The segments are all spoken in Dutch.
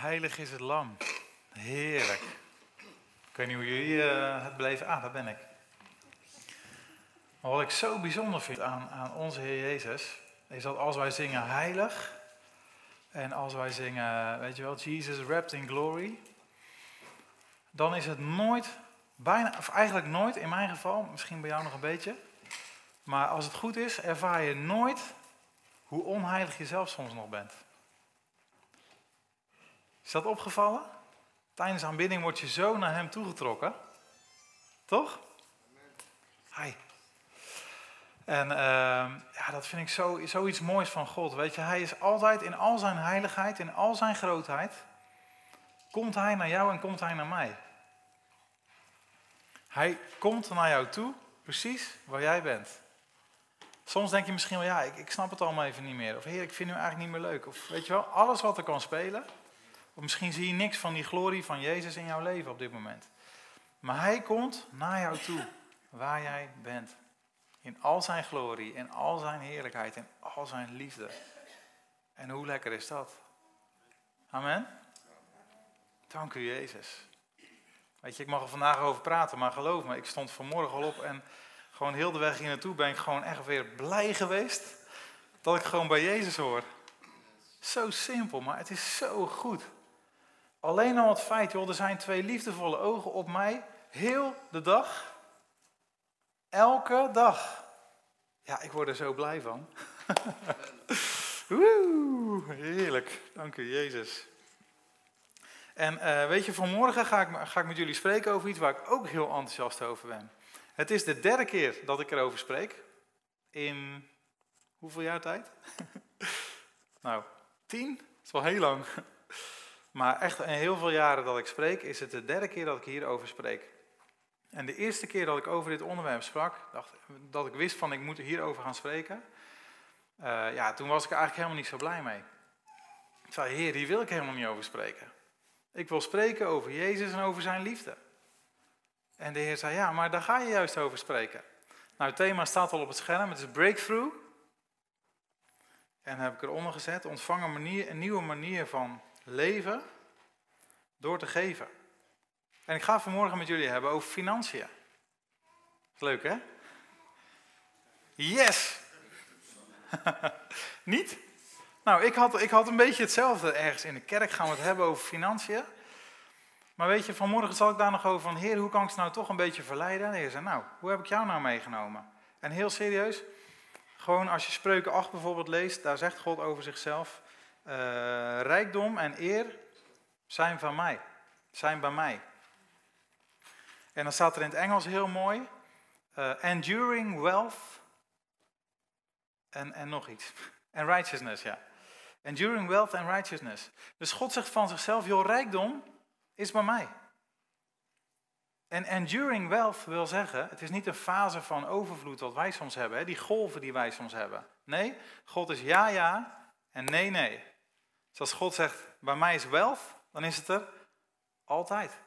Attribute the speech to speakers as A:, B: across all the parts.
A: Heilig is het lam. Heerlijk. Ik weet niet hoe jullie uh, het beleven. Ah, daar ben ik. Maar wat ik zo bijzonder vind aan, aan onze Heer Jezus, is dat als wij zingen heilig, en als wij zingen, weet je wel, Jesus wrapped in glory, dan is het nooit, bijna, of eigenlijk nooit in mijn geval, misschien bij jou nog een beetje, maar als het goed is, ervaar je nooit hoe onheilig je zelf soms nog bent. Is dat opgevallen? Tijdens aanbidding word je zo naar hem toegetrokken. Toch? Hi. En uh, ja, dat vind ik zo, zoiets moois van God. Weet je, hij is altijd in al zijn heiligheid, in al zijn grootheid, komt hij naar jou en komt hij naar mij. Hij komt naar jou toe, precies waar jij bent. Soms denk je misschien wel, ja, ik, ik snap het allemaal even niet meer. Of heer, ik vind u eigenlijk niet meer leuk. Of weet je wel, alles wat er kan spelen. Of misschien zie je niks van die glorie van Jezus in jouw leven op dit moment. Maar hij komt naar jou toe, waar jij bent. In al zijn glorie, in al zijn heerlijkheid, in al zijn liefde. En hoe lekker is dat? Amen? Dank u, Jezus. Weet je, ik mag er vandaag over praten, maar geloof me, ik stond vanmorgen al op en gewoon heel de weg hier naartoe ben ik gewoon echt weer blij geweest dat ik gewoon bij Jezus hoor. Zo simpel, maar het is zo goed. Alleen al het feit, joh, er zijn twee liefdevolle ogen op mij, heel de dag, elke dag. Ja, ik word er zo blij van. Woe, heerlijk, dank u Jezus. En uh, weet je, vanmorgen ga ik, ga ik met jullie spreken over iets waar ik ook heel enthousiast over ben. Het is de derde keer dat ik erover spreek. In hoeveel jaar tijd? nou, tien? Dat is wel heel lang. Maar echt in heel veel jaren dat ik spreek, is het de derde keer dat ik hierover spreek. En de eerste keer dat ik over dit onderwerp sprak, dacht, dat ik wist van ik moet hierover gaan spreken. Uh, ja, toen was ik eigenlijk helemaal niet zo blij mee. Ik zei, heer, hier wil ik helemaal niet over spreken. Ik wil spreken over Jezus en over zijn liefde. En de Heer zei, ja, maar daar ga je juist over spreken. Nou, het thema staat al op het scherm, het is breakthrough. En heb ik eronder gezet, ontvang een, manier, een nieuwe manier van leven door te geven. En ik ga vanmorgen met jullie hebben over financiën. Leuk hè? Yes! Niet? Nou, ik had, ik had een beetje hetzelfde ergens in de kerk gaan we het hebben over financiën. Maar weet je, vanmorgen zal ik daar nog over van, heer, hoe kan ik ze nou toch een beetje verleiden? En zei, nou, hoe heb ik jou nou meegenomen? En heel serieus, gewoon als je Spreuken 8 bijvoorbeeld leest, daar zegt God over zichzelf, uh, rijkdom en eer zijn van mij, zijn bij mij. En dan staat er in het Engels heel mooi, uh, enduring wealth en, en nog iets. En righteousness, ja. Enduring wealth and righteousness. Dus God zegt van zichzelf, joh, rijkdom is bij mij. En enduring wealth wil zeggen, het is niet een fase van overvloed wat wij soms hebben, hè, die golven die wij soms hebben. Nee, God is ja, ja en nee, nee. Dus als God zegt, bij mij is wealth, dan is het er altijd.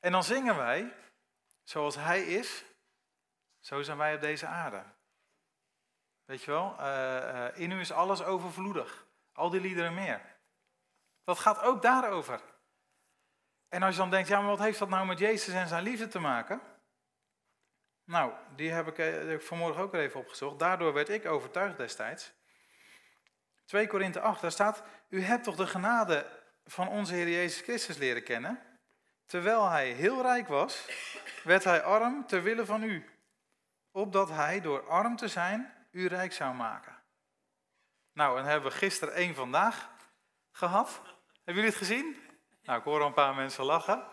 A: En dan zingen wij, zoals Hij is, zo zijn wij op deze aarde. Weet je wel, uh, in u is alles overvloedig. Al die liederen meer. Dat gaat ook daarover. En als je dan denkt, ja, maar wat heeft dat nou met Jezus en zijn liefde te maken? Nou, die heb ik, ik vanmorgen ook even opgezocht. Daardoor werd ik overtuigd destijds. 2 Korinthe 8, daar staat, u hebt toch de genade van onze Heer Jezus Christus leren kennen? Terwijl hij heel rijk was, werd hij arm ter wille van u. Opdat hij door arm te zijn, u rijk zou maken. Nou, en hebben we gisteren één vandaag gehad. Hebben jullie het gezien? Nou, ik hoor een paar mensen lachen.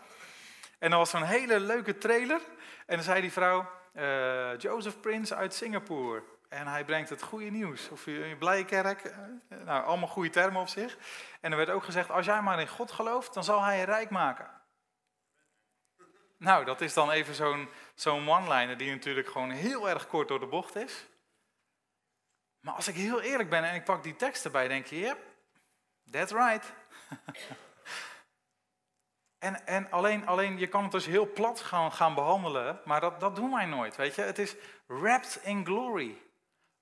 A: En er was zo'n hele leuke trailer. En dan zei die vrouw, uh, Joseph Prince uit Singapore. En hij brengt het goede nieuws. Of een blije kerk. Eh, nou, allemaal goede termen op zich. En er werd ook gezegd, als jij maar in God gelooft, dan zal hij je rijk maken. Nou, dat is dan even zo'n zo'n one-liner die natuurlijk gewoon heel erg kort door de bocht is. Maar als ik heel eerlijk ben en ik pak die tekst erbij, denk je, yep, that's right. en en alleen, alleen, je kan het dus heel plat gaan, gaan behandelen, maar dat, dat doen wij nooit, weet je. Het is wrapped in glory.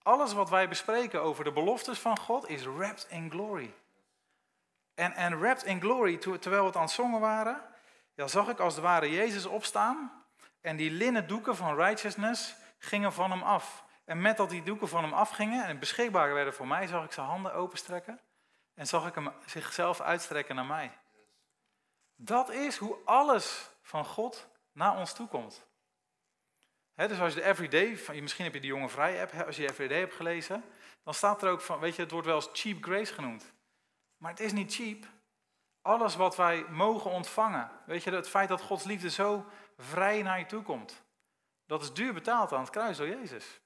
A: Alles wat wij bespreken over de beloftes van God is wrapped in glory. En, en wrapped in glory, terwijl we het aan het zongen waren, ja, zag ik als het ware Jezus opstaan. En die linnen doeken van righteousness gingen van hem af. En met dat die doeken van hem afgingen en beschikbaar werden voor mij, zag ik zijn handen openstrekken. En zag ik hem zichzelf uitstrekken naar mij. Dat is hoe alles van God naar ons toe komt. Dus als je de Everyday, misschien heb je die jonge vrij app, als je de Everyday hebt gelezen, dan staat er ook van, weet je, het wordt wel eens cheap grace genoemd. Maar het is niet cheap. Alles wat wij mogen ontvangen, weet je, het feit dat Gods liefde zo vrij naar je toe komt, dat is duur betaald aan het kruis door Jezus.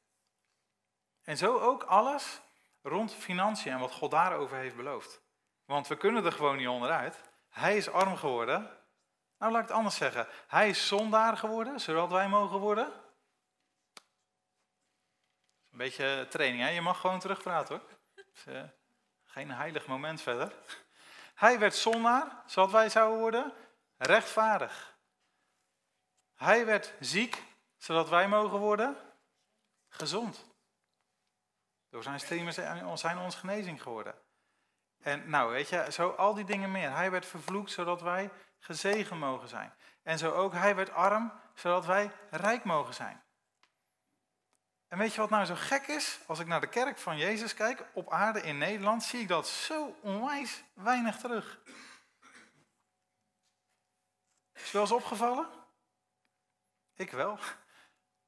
A: En zo ook alles rond financiën en wat God daarover heeft beloofd. Want we kunnen er gewoon niet onderuit. Hij is arm geworden. Nou, laat ik het anders zeggen. Hij is zondaar geworden, zodat wij mogen worden. Een beetje training, hè? Je mag gewoon terugpraten hoor. Dus, geen heilig moment verder. Hij werd zondaar, zodat wij zouden worden rechtvaardig. Hij werd ziek, zodat wij mogen worden gezond. Door zijn streamen zijn ons genezing geworden. En nou, weet je, zo al die dingen meer. Hij werd vervloekt, zodat wij gezegen mogen zijn. En zo ook, hij werd arm, zodat wij rijk mogen zijn. En weet je wat nou zo gek is? Als ik naar de kerk van Jezus kijk, op aarde in Nederland, zie ik dat zo onwijs weinig terug. Is wel eens opgevallen? Ik wel.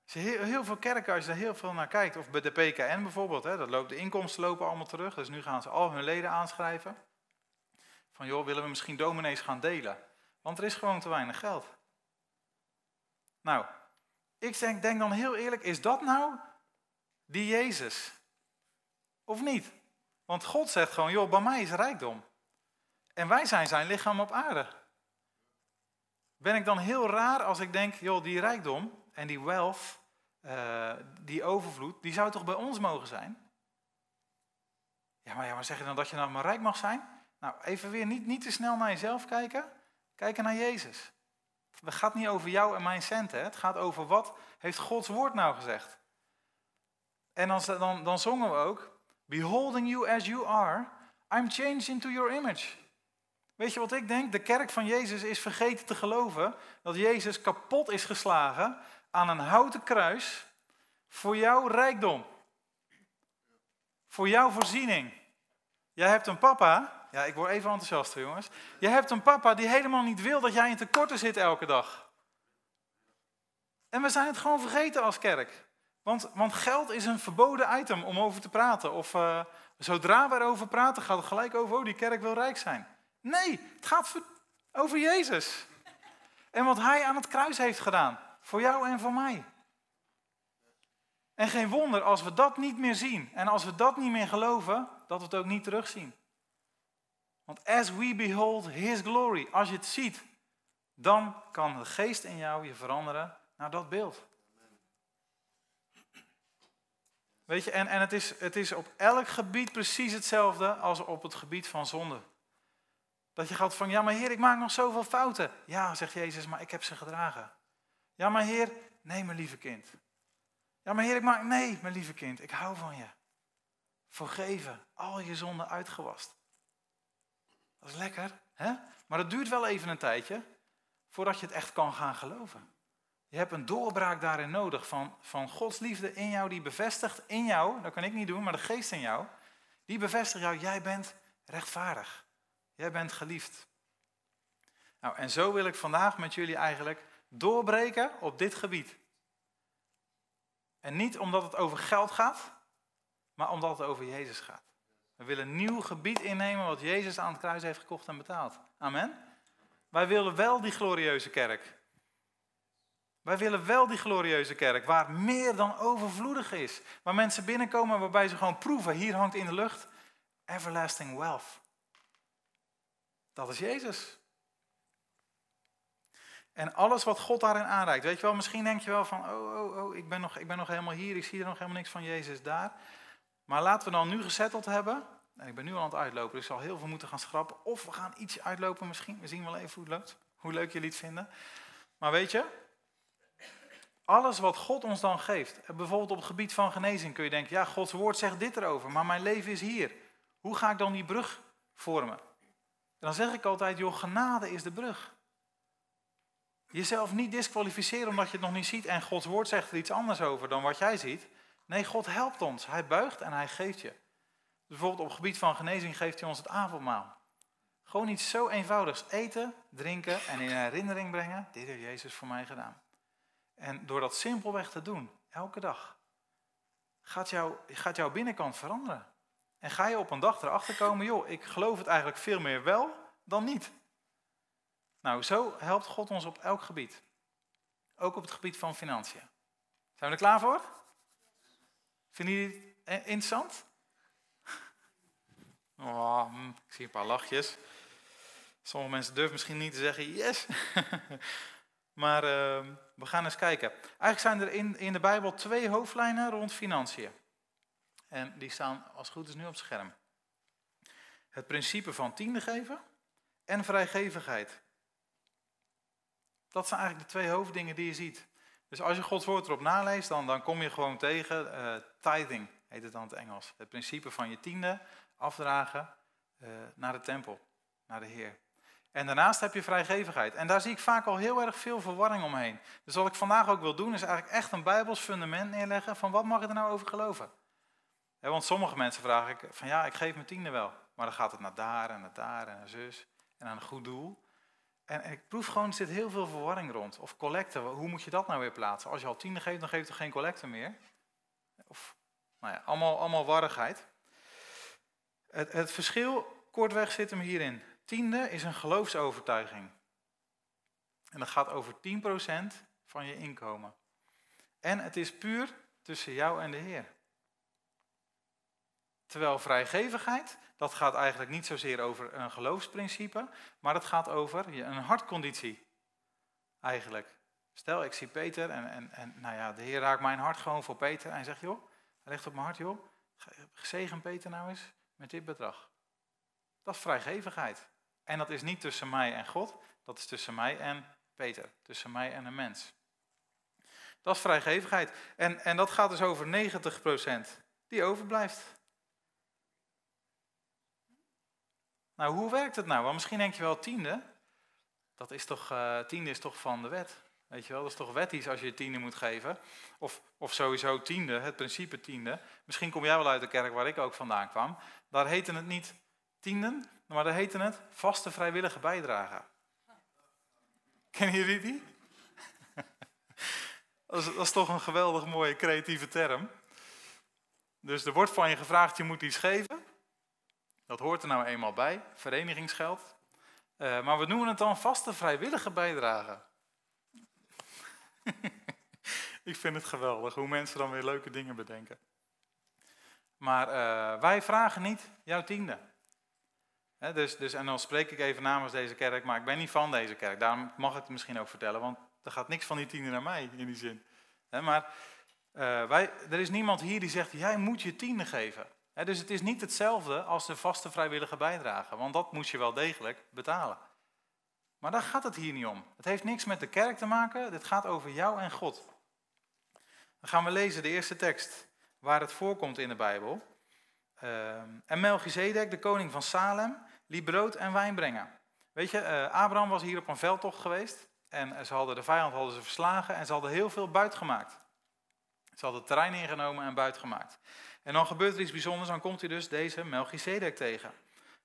A: Heel, heel veel kerken, als je er heel veel naar kijkt, of bij de PKN bijvoorbeeld, hè, dat loopt, de inkomsten lopen allemaal terug, dus nu gaan ze al hun leden aanschrijven. Van joh, willen we misschien dominees gaan delen? Want er is gewoon te weinig geld. Nou, ik denk, denk dan heel eerlijk, is dat nou die Jezus? Of niet? Want God zegt gewoon, joh, bij mij is rijkdom. En wij zijn zijn lichaam op aarde. Ben ik dan heel raar als ik denk, joh, die rijkdom en die wealth, uh, die overvloed, die zou toch bij ons mogen zijn? Ja maar, ja, maar zeg je dan dat je nou maar rijk mag zijn? Nou, even weer niet, niet te snel naar jezelf kijken. Kijken naar Jezus. Het gaat niet over jou en mijn centen. Het gaat over wat heeft Gods woord nou gezegd. En dan, dan, dan zongen we ook, Beholding you as you are, I'm changed into your image. Weet je wat ik denk? De kerk van Jezus is vergeten te geloven dat Jezus kapot is geslagen aan een houten kruis voor jouw rijkdom. Voor jouw voorziening. Jij hebt een papa, ja ik word even enthousiast jongens. Je hebt een papa die helemaal niet wil dat jij in tekorten zit elke dag. En we zijn het gewoon vergeten als kerk. Want, want geld is een verboden item om over te praten. Of uh, zodra we erover praten, gaat het gelijk over, oh die kerk wil rijk zijn. Nee, het gaat over Jezus. En wat hij aan het kruis heeft gedaan. Voor jou en voor mij. En geen wonder als we dat niet meer zien en als we dat niet meer geloven, dat we het ook niet terugzien. Want as we behold His glory, als je het ziet, dan kan de geest in jou je veranderen naar dat beeld. Weet je, en, en het, is, het is op elk gebied precies hetzelfde als op het gebied van zonde. Dat je gaat van, ja maar Heer, ik maak nog zoveel fouten. Ja, zegt Jezus, maar ik heb ze gedragen. Ja, maar Heer, nee, mijn lieve kind. Ja, maar Heer, ik maak, nee, mijn lieve kind, ik hou van je. Vergeven, al je zonden uitgewast. Dat is lekker, hè? Maar het duurt wel even een tijdje voordat je het echt kan gaan geloven. Je hebt een doorbraak daarin nodig van, van Gods liefde in jou, die bevestigt in jou, dat kan ik niet doen, maar de geest in jou, die bevestigt jou, jij bent rechtvaardig. Jij bent geliefd. Nou, en zo wil ik vandaag met jullie eigenlijk doorbreken op dit gebied. En niet omdat het over geld gaat, maar omdat het over Jezus gaat. We willen een nieuw gebied innemen wat Jezus aan het kruis heeft gekocht en betaald. Amen. Wij willen wel die glorieuze kerk. Wij willen wel die glorieuze kerk waar meer dan overvloedig is. Waar mensen binnenkomen waarbij ze gewoon proeven, hier hangt in de lucht everlasting wealth. Dat is Jezus. En alles wat God daarin aanreikt. Weet je wel, misschien denk je wel van, oh, oh, oh, ik ben, nog, ik ben nog helemaal hier, ik zie er nog helemaal niks van Jezus daar. Maar laten we dan nu gezetteld hebben. En ik ben nu al aan het uitlopen, dus ik zal heel veel moeten gaan schrappen. Of we gaan iets uitlopen misschien. We zien wel even hoe het loopt. Hoe leuk jullie het vinden. Maar weet je, alles wat God ons dan geeft. Bijvoorbeeld op het gebied van genezing kun je denken, ja, Gods woord zegt dit erover, maar mijn leven is hier. Hoe ga ik dan die brug vormen? En dan zeg ik altijd, joh, genade is de brug. Jezelf niet disqualificeren omdat je het nog niet ziet en Gods woord zegt er iets anders over dan wat jij ziet. Nee, God helpt ons. Hij buigt en hij geeft je. Dus bijvoorbeeld op het gebied van genezing geeft hij ons het avondmaal. Gewoon iets zo eenvoudigs. Eten, drinken en in herinnering brengen. Dit heeft Jezus voor mij gedaan. En door dat simpelweg te doen, elke dag, gaat, jou, gaat jouw binnenkant veranderen. En ga je op een dag erachter komen, joh, ik geloof het eigenlijk veel meer wel dan niet. Nou, zo helpt God ons op elk gebied. Ook op het gebied van financiën. Zijn we er klaar voor? Vinden jullie het interessant? Oh, hm, ik zie een paar lachjes. Sommige mensen durven misschien niet te zeggen yes. maar uh, we gaan eens kijken. Eigenlijk zijn er in, in de Bijbel twee hoofdlijnen rond financiën. En die staan als het goed is nu op het scherm. Het principe van tiende geven en vrijgevigheid. Dat zijn eigenlijk de twee hoofddingen die je ziet. Dus als je Gods woord erop naleest, dan, dan kom je gewoon tegen uh, tithing, heet het dan in het Engels. Het principe van je tiende afdragen uh, naar de tempel, naar de Heer. En daarnaast heb je vrijgevigheid. En daar zie ik vaak al heel erg veel verwarring omheen. Dus wat ik vandaag ook wil doen, is eigenlijk echt een bijbels fundament neerleggen van wat mag ik er nou over geloven. want sommige mensen vragen ik van ja, ik geef mijn tiende wel. Maar dan gaat het naar daar en naar daar en naar zus en aan een goed doel. En, ik proef gewoon, er zit heel veel verwarring rond. Of collecten, hoe moet je dat nou weer plaatsen? Als je al tiende geeft, dan geeft er geen collecte meer. Of, nou ja, allemaal, allemaal warrigheid. Het, het verschil, kortweg, zit hem hierin. Tiende is een geloofsovertuiging. En dat gaat over 10% van je inkomen. En het is puur tussen jou en de Heer. Terwijl vrijgevigheid, dat gaat eigenlijk niet zozeer over een geloofsprincipe, maar het gaat over een hartconditie. Eigenlijk. Stel, ik zie Peter en, en, en nou ja, de Heer raakt mijn hart gewoon voor Peter. En zegt, joh, hij legt op mijn hart, joh, zegen Peter nou eens met dit bedrag. Dat is vrijgevigheid. En dat is niet tussen mij en God, dat is tussen mij en Peter, tussen mij en een mens. Dat is vrijgevigheid. En, en dat gaat dus over 90% die overblijft. Nou, hoe werkt het nou? Want misschien denk je wel tiende. Dat is toch, uh, tiende is toch van de wet. Weet je wel, dat is toch wettisch als je tiende moet geven. Of, of sowieso tiende, het principe tiende. Misschien kom jij wel uit de kerk waar ik ook vandaan kwam. Daar heette het niet tienden, maar daar heette het vaste vrijwillige bijdrage. Kennen jullie die? dat, is, dat is toch een geweldig mooie creatieve term. Dus er wordt van je gevraagd, je moet iets geven. Dat hoort er nou eenmaal bij, verenigingsgeld. Uh, maar we noemen het dan vaste vrijwillige bijdrage. ik vind het geweldig hoe mensen dan weer leuke dingen bedenken. Maar uh, wij vragen niet jouw tiende. Dus, dus, en dan spreek ik even namens deze kerk, maar ik ben niet van deze kerk. Daarom mag ik het misschien ook vertellen, want er gaat niks van die tiende naar mij in die zin. maar uh, wij, er is niemand hier die zegt, jij moet je tiende geven. dus het is niet hetzelfde als de vaste vrijwillige bijdrage, want dat moet je wel degelijk betalen. Maar daar gaat het hier niet om. Het heeft niks met de kerk te maken, dit gaat over jou en God. Dan gaan we lezen de eerste tekst waar het voorkomt in de Bijbel. Ehm, en Melchizedek, de koning van Salem, liet brood en wijn brengen. Weet je, uh, Abraham was hier op een veldtocht geweest. En ze hadden de vijand hadden ze verslagen en ze hadden heel veel buit gemaakt. Ze hadden het terrein ingenomen en buit gemaakt. En dan gebeurt er iets bijzonders, dan komt hij dus deze Melchizedek tegen.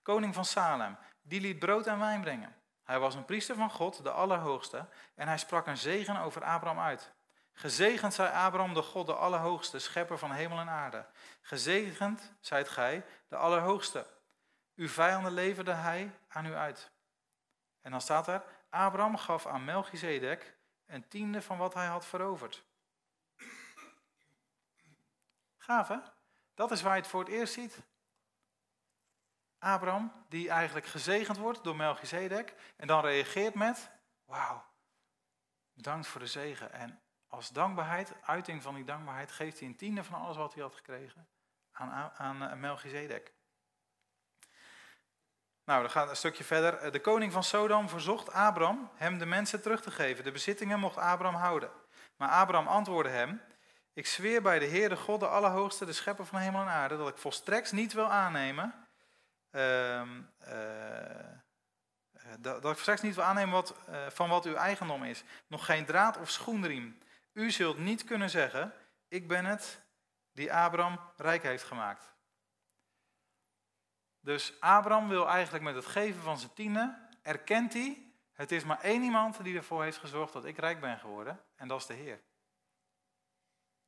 A: Koning van Salem, die liet brood en wijn brengen. Hij was een priester van God, de Allerhoogste, en hij sprak een zegen over Abraham uit. Gezegend zij Abraham, de God, de Allerhoogste, schepper van hemel en aarde. Gezegend zijt gij, de Allerhoogste. Uw vijanden leverde hij aan u uit. En dan staat er, Abraham gaf aan Melchizedek een tiende van wat hij had veroverd. Gaaf hè? Dat is waar je het voor het eerst ziet. Abraham, die eigenlijk gezegend wordt door Melchizedek en dan reageert met, wauw, bedankt voor de zegen. En als dankbaarheid, uiting van die dankbaarheid, geeft hij een tiende van alles wat hij had gekregen aan, aan Melchizedek. Nou, dan gaat een stukje verder. Eh, de koning van Sodom verzocht Abraham hem de mensen terug te geven. De bezittingen mocht Abraham houden. Maar Abraham antwoordde hem: Ik zweer bij de Heer, God, de Allerhoogste, de schepper van hemel en aarde, dat ik volstrekt niet wil aannemen. Uh, uh, dat, dat ik straks niet wil aannemen wat, van wat uw eigendom is. Nog geen draad of schoenriem. U zult niet kunnen zeggen, ik ben het die Abraham rijk heeft gemaakt. Dus Abraham wil eigenlijk met het geven van zijn tiende, erkent hij, het is maar één iemand die ervoor heeft gezorgd dat ik rijk ben geworden, en dat is de Heer.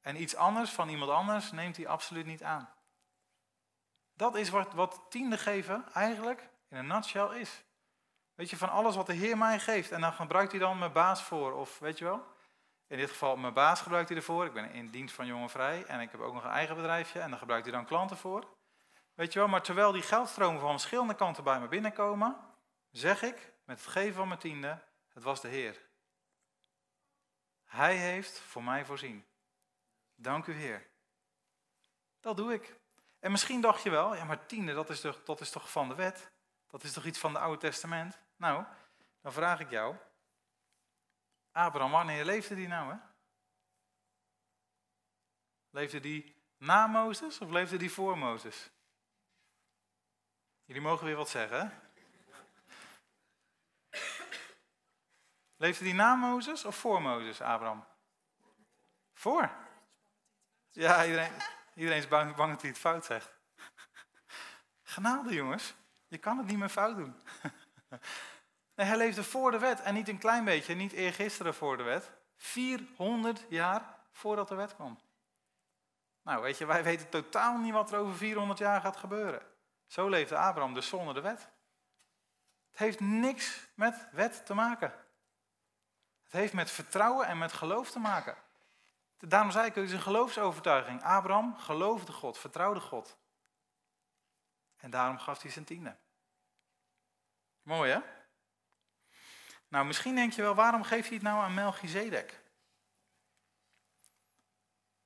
A: En iets anders van iemand anders neemt hij absoluut niet aan. Dat is wat, wat tiende geven eigenlijk in een nutshell is. Weet je, van alles wat de Heer mij geeft. En dan gebruikt hij dan mijn baas voor. Of weet je wel? In dit geval, mijn baas gebruikt hij ervoor. Ik ben in dienst van Jonge Vrij. En ik heb ook nog een eigen bedrijfje. En daar gebruikt hij dan klanten voor. Weet je wel, maar terwijl die geldstromen van verschillende kanten bij me binnenkomen, zeg ik met het geven van mijn tiende, het was de Heer. Hij heeft voor mij voorzien. Dank u Heer. Dat doe ik. En misschien dacht je wel, ja maar tiende, dat is toch, dat is toch van de wet? Dat is toch iets van het Oude Testament? Nou, dan vraag ik jou, Abraham, wanneer leefde die nou hè? Leefde die na Mozes of leefde die voor Mozes? Jullie mogen weer wat zeggen. Leefde die na Mozes of voor Mozes, Abraham? Voor. Ja, iedereen, iedereen is bang, bang dat hij het fout zegt. Genade, jongens. Je kan het niet meer fout doen. Hij leefde voor de wet en niet een klein beetje, niet eergisteren voor de wet. 400 jaar voordat de wet kwam. Nou, weet je, wij weten totaal niet wat er over 400 jaar gaat gebeuren. Zo leefde Abraham dus zonder de wet. Het heeft niks met wet te maken. Het heeft met vertrouwen en met geloof te maken. Daarom zei ik, het is een geloofsovertuiging. Abraham geloofde God, vertrouwde God. En daarom gaf hij zijn tiende. Mooi hè? Nou, misschien denk je wel, waarom geeft hij het nou aan Melchizedek?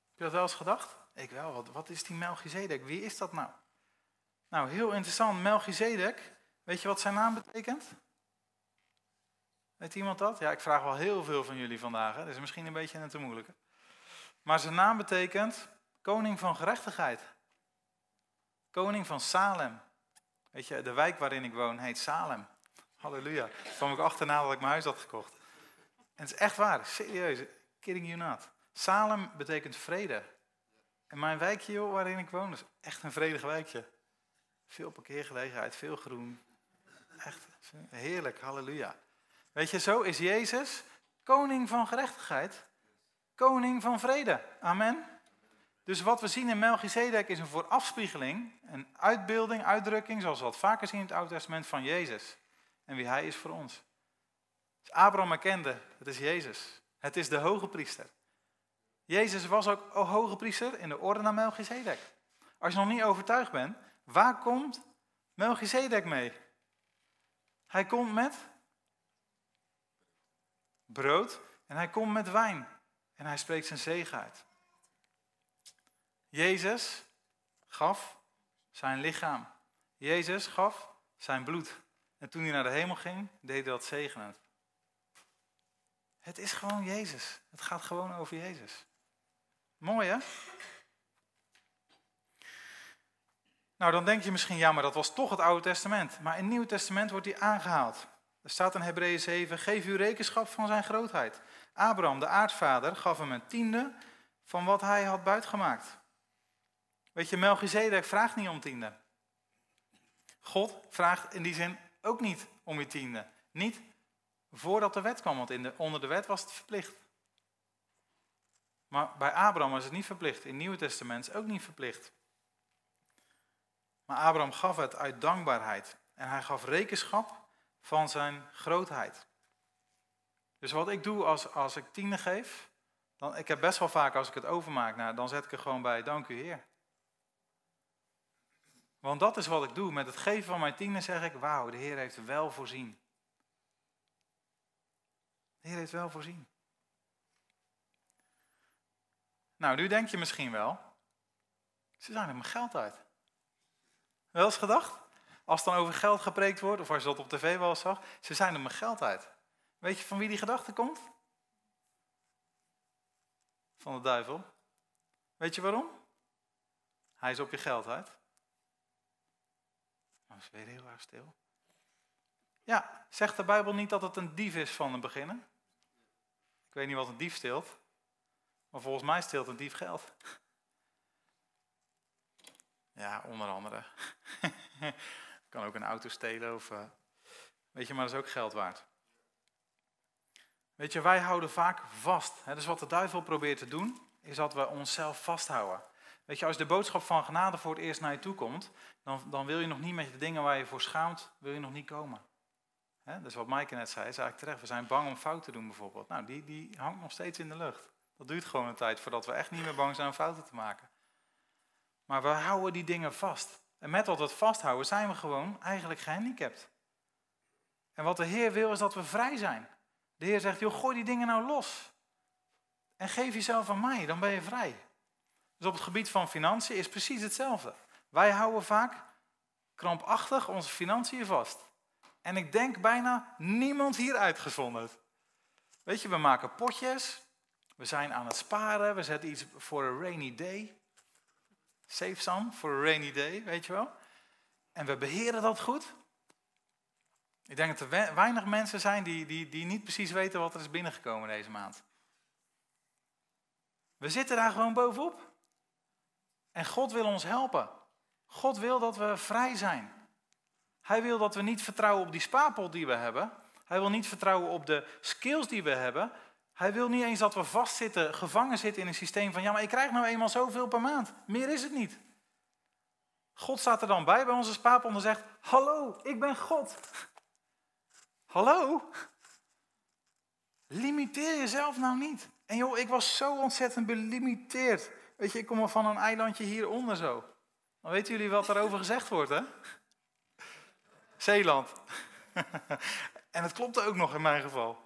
A: Heb je dat wel eens gedacht? Ik wel, wat, wat is die Melchizedek? Wie is dat nou? Nou, heel interessant. Melchizedek, weet je wat zijn naam betekent? Weet iemand dat? Ja, ik vraag wel heel veel van jullie vandaag. Dat is misschien een beetje een te moeilijke. Maar zijn naam betekent koning van gerechtigheid. Koning van Salem. Weet je, de wijk waarin ik woon heet Salem. Halleluja. Daar kwam ik achterna dat ik mijn huis had gekocht. En het is echt waar, serieus. Kidding you not. Salem betekent vrede. En mijn wijkje waarin ik woon is echt een vredig wijkje. Veel parkeergelegenheid, veel groen. Echt heerlijk, halleluja. Weet je, zo is Jezus koning van gerechtigheid, koning van vrede. Amen. Dus wat we zien in Melchizedek is een voorafspiegeling, een uitbeelding, uitdrukking, zoals we dat vaker zien in het Oude Testament, van Jezus. En wie hij is voor ons. Dus Abraham erkende, het is Jezus. Het is de hoge priester. Jezus was ook hoge priester in de orde naar Melchizedek. Als je nog niet overtuigd bent, Waar komt Melchizedek mee? Hij komt met brood en hij komt met wijn. En hij spreekt zijn zegen uit. Jezus gaf zijn lichaam. Jezus gaf zijn bloed. En toen hij naar de hemel ging, deed hij dat zegenend. Het is gewoon Jezus. Het gaat gewoon over Jezus. Mooi hè? Nou, dan denk je misschien, ja, maar dat was toch het Oude Testament. Maar in het Nieuwe Testament wordt die aangehaald. Er staat in Hebreeën 7, geef u rekenschap van zijn grootheid. Abraham, de aardvader, gaf hem een tiende van wat hij had buitgemaakt. Weet je, Melchizedek vraagt niet om tiende. God vraagt in die zin ook niet om je tiende. Niet voordat de wet kwam, want in de, onder de wet was het verplicht. Maar bij Abraham is het niet verplicht. In het Nieuwe Testament is het ook niet verplicht. Maar Abraham gaf het uit dankbaarheid. En hij gaf rekenschap van zijn grootheid. Dus wat ik doe als, als ik tiende geef, dan, ik heb best wel vaak als ik het overmaak, nou, dan zet ik er gewoon bij, dank u Heer. Want dat is wat ik doe. Met het geven van mijn tiende zeg ik, wauw, de Heer heeft wel voorzien. De Heer heeft wel voorzien. Nou, nu denk je misschien wel, ze zijn er mijn geld uit. Wel eens gedacht? Als dan over geld gepreekt wordt, of als je dat op tv wel zag, ze zijn er mijn geld uit. Weet je van wie die gedachte komt? Van de duivel. Weet je waarom? Hij is op je geld uit. Nou, is weer heel erg stil. Ja, zegt de Bijbel niet dat het een dief is van het beginnen? Ik weet niet wat een dief steelt, maar volgens mij steelt een dief geld. Ja, onder andere. kan ook een auto stelen of. Uh, weet je, maar dat is ook geld waard. Weet je, wij houden vaak vast. Hè? Dus wat de duivel probeert te doen, is dat we onszelf vasthouden. Weet je, als de boodschap van genade voor het eerst naar je toe komt, dan, dan wil je nog niet met de dingen waar je voor schaamt, wil je nog niet komen. Hè? Dus wat Maaike net zei, is eigenlijk terecht. We zijn bang om fout te doen bijvoorbeeld. Nou, die, die hangt nog steeds in de lucht. Dat duurt gewoon een tijd voordat we echt niet meer bang zijn om fouten te maken. Maar we houden die dingen vast. En met dat we het vasthouden zijn we gewoon eigenlijk gehandicapt. En wat de Heer wil is dat we vrij zijn. De Heer zegt, joh, gooi die dingen nou los. En geef jezelf aan mij, dan ben je vrij. Dus op het gebied van financiën is precies hetzelfde. Wij houden vaak krampachtig onze financiën vast. En ik denk bijna niemand hier uitgezonderd. Weet je, we maken potjes, we zijn aan het sparen, we zetten iets voor een rainy day. Save some for a rainy day, weet je wel. En we beheren dat goed. Ik denk dat er weinig mensen zijn die, die, die niet precies weten wat er is binnengekomen deze maand. We zitten daar gewoon bovenop. En God wil ons helpen. God wil dat we vrij zijn. Hij wil dat we niet vertrouwen op die spaarpot die we hebben. Hij wil niet vertrouwen op de skills die we hebben. Hij wil niet eens dat we vastzitten, gevangen zitten in een systeem van ja, maar ik krijg nou eenmaal zoveel per maand. Meer is het niet. God staat er dan bij bij onze spaarpot en zegt: Hallo, ik ben God. Hallo? Limiteer jezelf nou niet. En joh, ik was zo ontzettend belimiteerd. Weet je, ik kom al van een eilandje hieronder zo. Dan weten jullie wat daarover gezegd wordt, hè? Zeeland. en het klopte ook nog in mijn geval.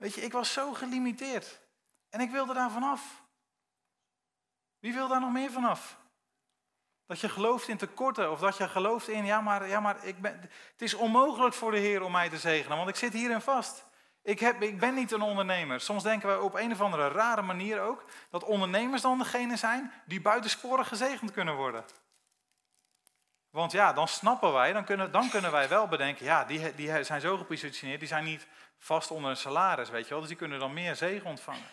A: Weet je, ik was zo gelimiteerd. En ik wilde daar vanaf. Wie wil daar nog meer vanaf? Dat je gelooft in tekorten of dat je gelooft in, ja maar, ja, maar ik ben, het is onmogelijk voor de Heer om mij te zegenen, want ik zit hierin vast. Ik, heb, ik ben niet een ondernemer. Soms denken we op een of andere rare manier ook dat ondernemers dan degene zijn die buitensporig gezegend kunnen worden. Want ja, dan snappen wij, dan kunnen, dan kunnen wij wel bedenken, ja, die, die zijn zo gepositioneerd, die zijn niet vast onder een salaris, weet je wel, dus die kunnen dan meer zegen ontvangen.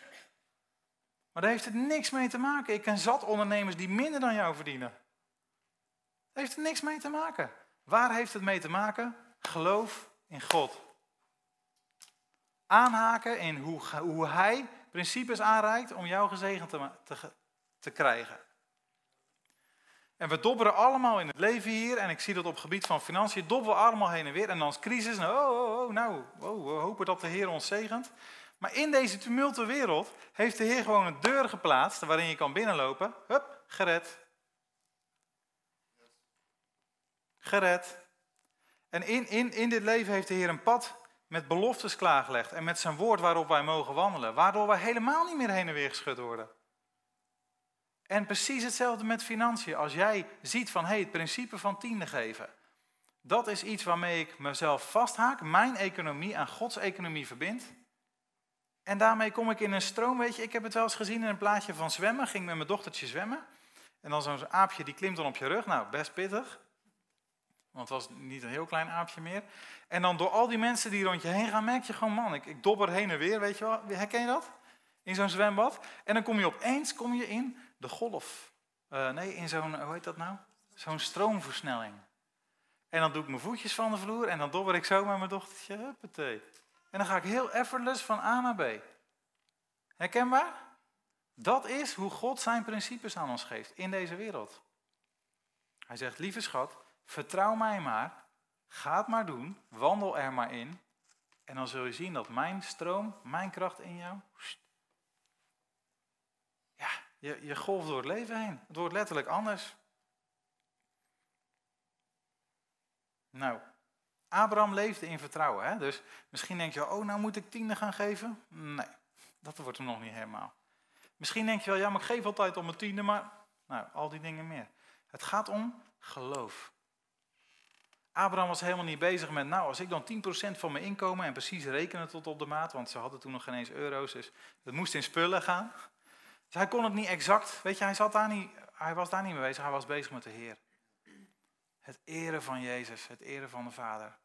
A: Maar daar heeft het niks mee te maken. Ik ken zat ondernemers die minder dan jou verdienen. Daar heeft het niks mee te maken. Waar heeft het mee te maken? Geloof in God. Aanhaken in hoe, hoe Hij principes aanreikt om jou gezegend te, te, te krijgen. En we dobberen allemaal in het leven hier, en ik zie dat op het gebied van financiën, dobberen allemaal heen en weer. En dan is crisis, nou, oh, oh, oh, nou, oh, we hopen dat de Heer ons zegent. Maar in deze tumulte wereld heeft de Heer gewoon een deur geplaatst waarin je kan binnenlopen. Hup, gered. Gered. En in, in, in dit leven heeft de Heer een pad met beloftes klaargelegd en met zijn woord waarop wij mogen wandelen, waardoor wij helemaal niet meer heen en weer geschud worden. En precies hetzelfde met financiën. Als jij ziet van hey, het principe van tiende geven, dat is iets waarmee ik mezelf vasthaak, mijn economie aan Gods economie verbind. En daarmee kom ik in een stroom, weet je, ik heb het wel eens gezien in een plaatje van zwemmen, ging met mijn dochtertje zwemmen. En dan zo'n aapje die klimt dan op je rug, nou best pittig. Want het was niet een heel klein aapje meer. En dan door al die mensen die rond je heen gaan, merk je gewoon, man, ik, ik dobber heen en weer, weet je wel. Herken je dat? In zo'n zwembad. En dan kom je opeens kom je in de golf. Uh, nee, in zo'n, hoe heet dat nou? Zo'n stroomversnelling. En dan doe ik mijn voetjes van de vloer en dan dobber ik zo met mijn dochtertje, huppatee. En dan ga ik heel effortless van A naar B. Herkenbaar? Dat is hoe God zijn principes aan ons geeft in deze wereld. Hij zegt, lieve schat, vertrouw mij maar, ga het maar doen, wandel er maar in. En dan zul je zien dat mijn stroom, mijn kracht in jou, je, je golft door het leven heen. Het wordt letterlijk anders. Nou, Abraham leefde in vertrouwen. Hè? Dus misschien denk je, oh, nou moet ik tiende gaan geven. Nee, dat wordt hem nog niet helemaal. Misschien denk je wel, ja, maar ik geef altijd om mijn tiende, maar nou, al die dingen meer. Het gaat om geloof. Abraham was helemaal niet bezig met, nou, als ik dan 10% van mijn inkomen en precies rekenen tot op de maat, want ze hadden toen nog geen eens euro's, dus het moest in spullen gaan. Dus hij kon het niet exact, weet je, hij, zat hij was daar niet mee bezig, hij was bezig met de Heer. Het eren van Jezus, het eren van de Vader.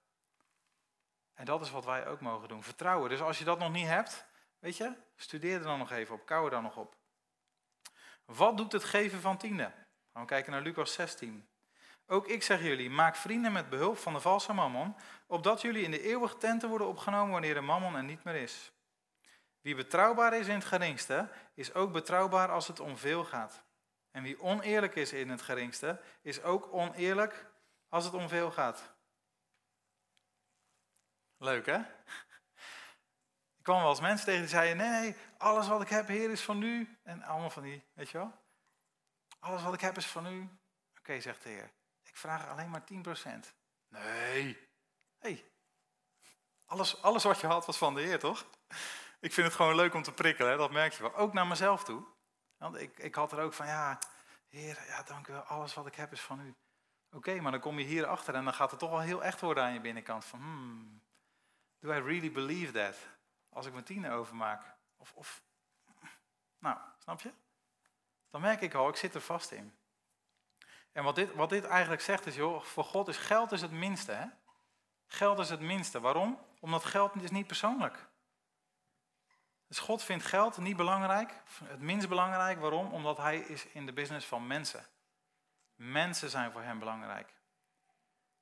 A: En dat is wat wij ook mogen doen. Vertrouwen. Dus als je dat nog niet hebt, weet je, studeer er dan nog even op, kou er dan nog op. Wat doet het geven van tiende? Gaan we kijken naar Lucas 16. Ook ik zeg jullie, maak vrienden met behulp van de valse mammon, opdat jullie in de eeuwige tenten worden opgenomen wanneer de mammon er niet meer is. Wie betrouwbaar is in het geringste, is ook betrouwbaar als het om veel gaat. En wie oneerlijk is in het geringste, is ook oneerlijk als het om veel gaat. Leuk hè? Ik kwam wel eens mensen tegen die zeiden: Nee, alles wat ik heb, Heer, is van u. En allemaal van die, weet je wel? Alles wat ik heb is van u. Oké, zegt de Heer. Ik vraag alleen maar 10%. Nee. hey, alles, alles wat je had was van de Heer, toch? Ik vind het gewoon leuk om te prikkelen, hè? dat merk je wel. Ook naar mezelf toe. Want ik, ik had er ook van, ja, Heer, ja, dank u wel, alles wat ik heb is van u. Oké, maar dan kom je hier achter en dan gaat het toch wel heel echt worden aan je binnenkant. Van, hmm, do I really believe that? Als ik mijn tienen overmaak. Of, of, nou, snap je? Dan merk ik al, ik zit er vast in. En wat dit, wat dit eigenlijk zegt is, joh, voor God is geld is het minste. Hè? Geld is het minste. Waarom? Omdat geld is niet persoonlijk. Dus God vindt geld niet belangrijk, het minst belangrijk. Waarom? Omdat hij is in de business van mensen. Mensen zijn voor hem belangrijk.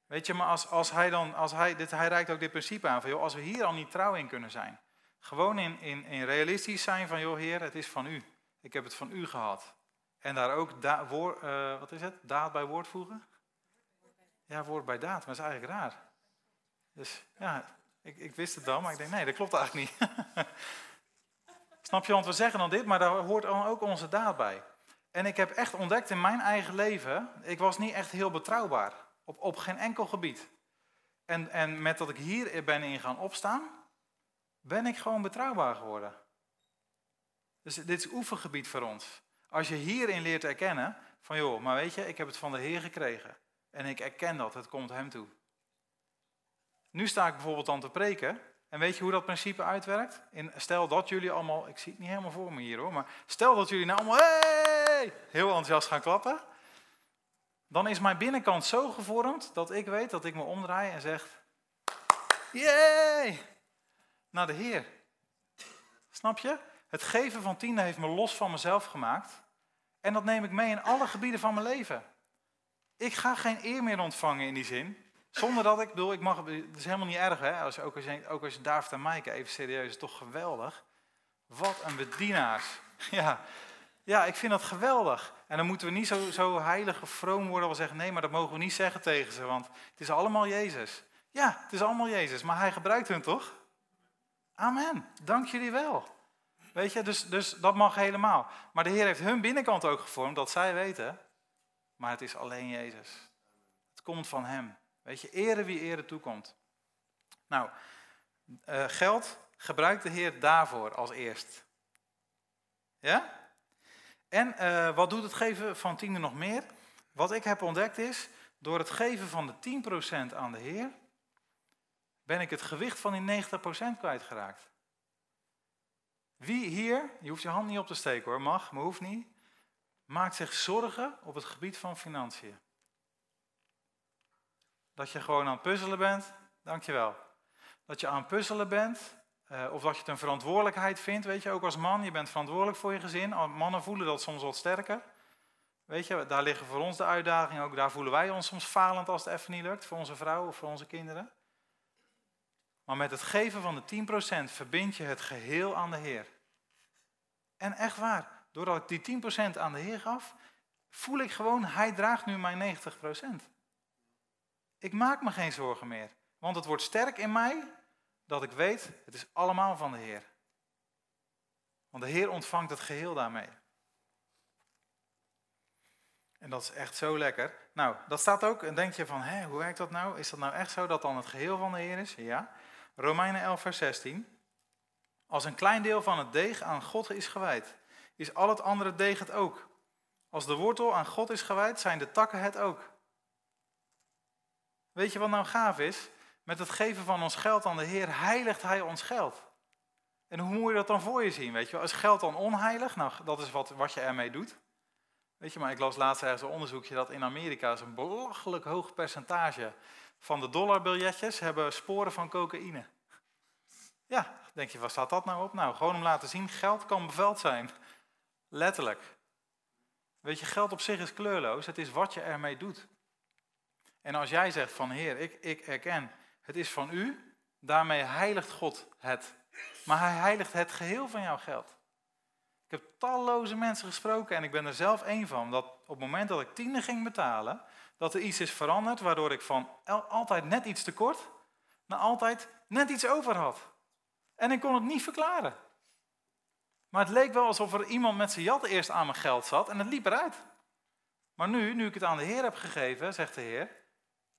A: Weet je, maar als, als hij dan, als hij, dit, hij reikt ook dit principe aan van, joh, als we hier al niet trouw in kunnen zijn. Gewoon in, in, in realistisch zijn van, joh heer, het is van u. Ik heb het van u gehad. En daar ook, da, uh, wat is het, daad bij woord voegen? Ja, woord bij daad, maar dat is eigenlijk raar. Dus ja, ik, ik wist het dan, maar ik denk, nee, dat klopt eigenlijk niet. Snap je, want we zeggen dan dit, maar daar hoort ook onze daad bij. En ik heb echt ontdekt in mijn eigen leven, ik was niet echt heel betrouwbaar. Op, op geen enkel gebied. En, en met dat ik hier ben in gaan opstaan, ben ik gewoon betrouwbaar geworden. Dus dit is oefengebied voor ons. Als je hierin leert erkennen, van joh, maar weet je, ik heb het van de Heer gekregen. En ik erken dat, het komt hem toe. Nu sta ik bijvoorbeeld dan te preken. En weet je hoe dat principe uitwerkt? In, stel dat jullie allemaal, ik zie het niet helemaal voor me hier hoor, maar stel dat jullie nou allemaal hey, heel enthousiast gaan klappen. Dan is mijn binnenkant zo gevormd dat ik weet dat ik me omdraai en zeg, jee, naar de Heer. Snap je? Het geven van tiende heeft me los van mezelf gemaakt. En dat neem ik mee in alle gebieden van mijn leven. Ik ga geen eer meer ontvangen in die zin. Zonder dat ik, bedoel, ik mag, het is helemaal niet erg, hè? Als, ook, als je, ook als je David en Maaike even serieus, toch geweldig. Wat een bedienaars. Ja, ja, ik vind dat geweldig. En dan moeten we niet zo, zo heilig of vroom worden, we zeggen, nee, maar dat mogen we niet zeggen tegen ze, want het is allemaal Jezus. Ja, het is allemaal Jezus, maar hij gebruikt hun toch? Amen, dank jullie wel. Weet je, dus, dus dat mag helemaal. Maar de Heer heeft hun binnenkant ook gevormd, dat zij weten, maar het is alleen Jezus. Het komt van Hem. Weet je, ere wie ere toekomt. Nou, uh, geld gebruikt de Heer daarvoor als eerst. Ja? En uh, wat doet het geven van tiende nog meer? Wat ik heb ontdekt is, door het geven van de 10% aan de Heer, ben ik het gewicht van die 90% kwijtgeraakt. Wie hier, je hoeft je hand niet op te steken hoor, mag, maar hoeft niet, maakt zich zorgen op het gebied van financiën. Dat je gewoon aan het puzzelen bent, dankjewel. Dat je aan het puzzelen bent, uh, of dat je het een verantwoordelijkheid vindt, weet je, ook als man, je bent verantwoordelijk voor je gezin. Mannen voelen dat soms wat sterker. Weet je, daar liggen voor ons de uitdagingen, ook daar voelen wij ons soms falend als het even niet lukt, voor onze vrouw of voor onze kinderen. Maar met het geven van de 10% verbind je het geheel aan de Heer. En echt waar, doordat ik die 10% aan de Heer gaf, voel ik gewoon, Hij draagt nu mijn 90%. Ik maak me geen zorgen meer, want het wordt sterk in mij dat ik weet, het is allemaal van de Heer. Want de Heer ontvangt het geheel daarmee. En dat is echt zo lekker. Nou, dat staat ook, en denk je van, hé, hoe werkt dat nou? Is dat nou echt zo dat dan het geheel van de Heer is? Ja. Romeinen 11, vers 16. Als een klein deel van het deeg aan God is gewijd, is al het andere deeg het ook. Als de wortel aan God is gewijd, zijn de takken het ook. Weet je wat nou gaaf is? Met het geven van ons geld aan de Heer heiligt Hij ons geld. En hoe moet je dat dan voor je zien? Weet je? Is geld dan onheilig? Nou, dat is wat, wat je ermee doet. Weet je, maar ik las laatst ergens een onderzoekje dat in Amerika is een belachelijk hoog percentage van de dollarbiljetjes hebben sporen van cocaïne. Ja, denk je, waar staat dat nou op? Nou, gewoon om laten zien, geld kan beveld zijn. Letterlijk. Weet je, geld op zich is kleurloos, het is wat je ermee doet. En als jij zegt van Heer, ik, ik erken, het is van u, daarmee heiligt God het. Maar hij heiligt het geheel van jouw geld. Ik heb talloze mensen gesproken en ik ben er zelf één van, dat op het moment dat ik tiende ging betalen, dat er iets is veranderd waardoor ik van altijd net iets tekort naar altijd net iets over had. En ik kon het niet verklaren. Maar het leek wel alsof er iemand met zijn jat eerst aan mijn geld zat en het liep eruit. Maar nu, nu ik het aan de Heer heb gegeven, zegt de Heer,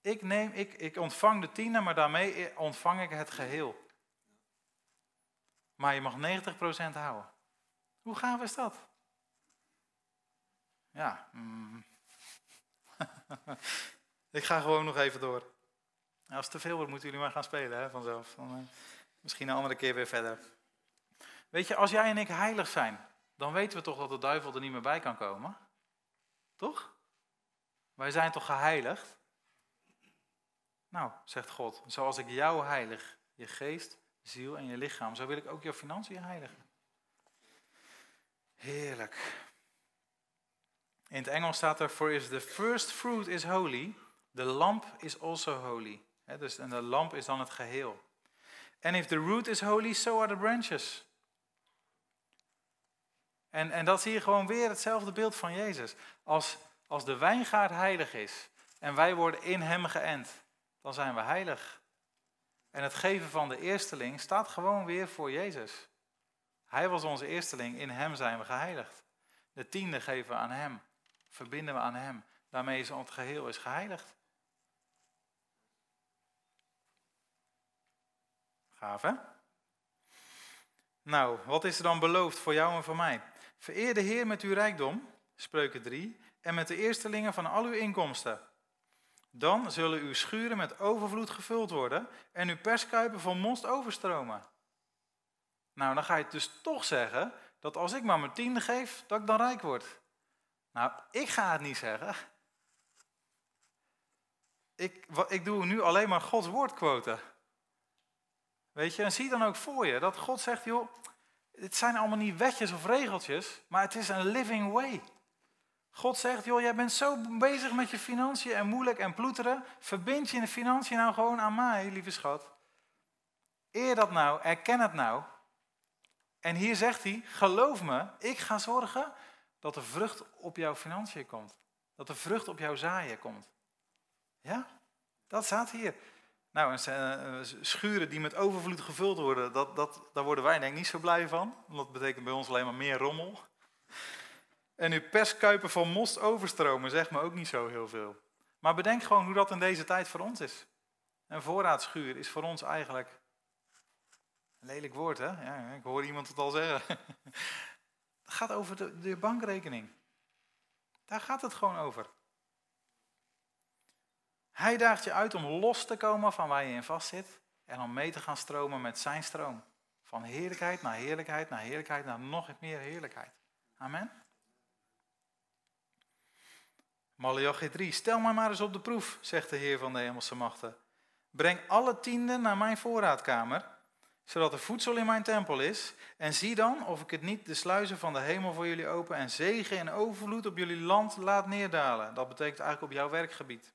A: ik, neem, ik, ik ontvang de tiende, maar daarmee ontvang ik het geheel. Maar je mag 90% houden. Hoe gaaf is dat? Ja, mm. ik ga gewoon nog even door. Als het te veel wordt, moeten jullie maar gaan spelen hè, vanzelf. Uh, misschien een andere keer weer verder. Weet je, als jij en ik heilig zijn, dan weten we toch dat de duivel er niet meer bij kan komen? Toch? Wij zijn toch geheiligd? Nou, zegt God, zoals ik jou heilig, je geest, ziel en je lichaam, zo wil ik ook jouw financiën heiligen. Heerlijk. In het Engels staat er, for is the first fruit is holy, the lamp is also holy. dus, en de lamp is dan het geheel. And if the root is holy, so are the branches. En, en dat zie je gewoon weer hetzelfde beeld van Jezus. Als, als de wijngaard heilig is en wij worden in hem geënt, dan zijn we heilig. En het geven van de eersteling staat gewoon weer voor Jezus. Hij was onze eersteling, in hem zijn we geheiligd. De tiende geven we aan hem, verbinden we aan hem. Daarmee is ons geheel is geheiligd. Gaaf? Nou, wat is er dan beloofd voor jou en voor mij? Vereer de Heer met uw rijkdom, spreuken 3, en met de eerstelingen van al uw inkomsten. Dan zullen uw schuren met overvloed gevuld worden en uw perskuipen van most overstromen. Nou, dan ga je dus toch zeggen dat als ik maar mijn tiende geef, dat ik dan rijk word. Nou, ik ga het niet zeggen. Ik, ik doe nu alleen maar Gods woord quoten. Weet je, en zie dan ook voor je dat God zegt, joh, het zijn allemaal niet wetjes of regeltjes, maar het is een living way. God zegt, joh, jij bent zo bezig met je financiën en moeilijk en ploeteren. Verbind je in de financiën nou gewoon aan mij, lieve schat. Eer dat nou, erken het nou. En hier zegt hij, geloof me, ik ga zorgen dat de vrucht op jouw financiën komt. Dat de vrucht op jouw zaaien komt. Ja, dat staat hier. Nou, eh, schuren die met overvloed gevuld worden, dat, dat, daar worden wij denk ik niet zo blij van. Want dat betekent bij ons alleen maar meer rommel. En uw perskuipen van most overstromen zegt me ook niet zo heel veel. Maar bedenk gewoon hoe dat in deze tijd voor ons is. Een voorraadschuur is voor ons eigenlijk een lelijk woord, hè? Ja, ik hoor iemand het al zeggen. Het gaat over de, de bankrekening. Daar gaat het gewoon over. Hij daagt je uit om los te komen van waar je in vastzit en om mee te gaan stromen met zijn stroom. Van heerlijkheid naar heerlijkheid naar heerlijkheid naar nog meer heerlijkheid. Amen. Malachi 3. Stel mij maar eens op de proef, zegt de Heer van de hemelse machten. Breng alle tienden naar mijn voorraadkamer, zodat er voedsel in mijn tempel is. En zie dan of ik het niet de sluizen van de hemel voor jullie open en zegen en overvloed op jullie land laat neerdalen. Dat betekent eigenlijk op jouw werkgebied.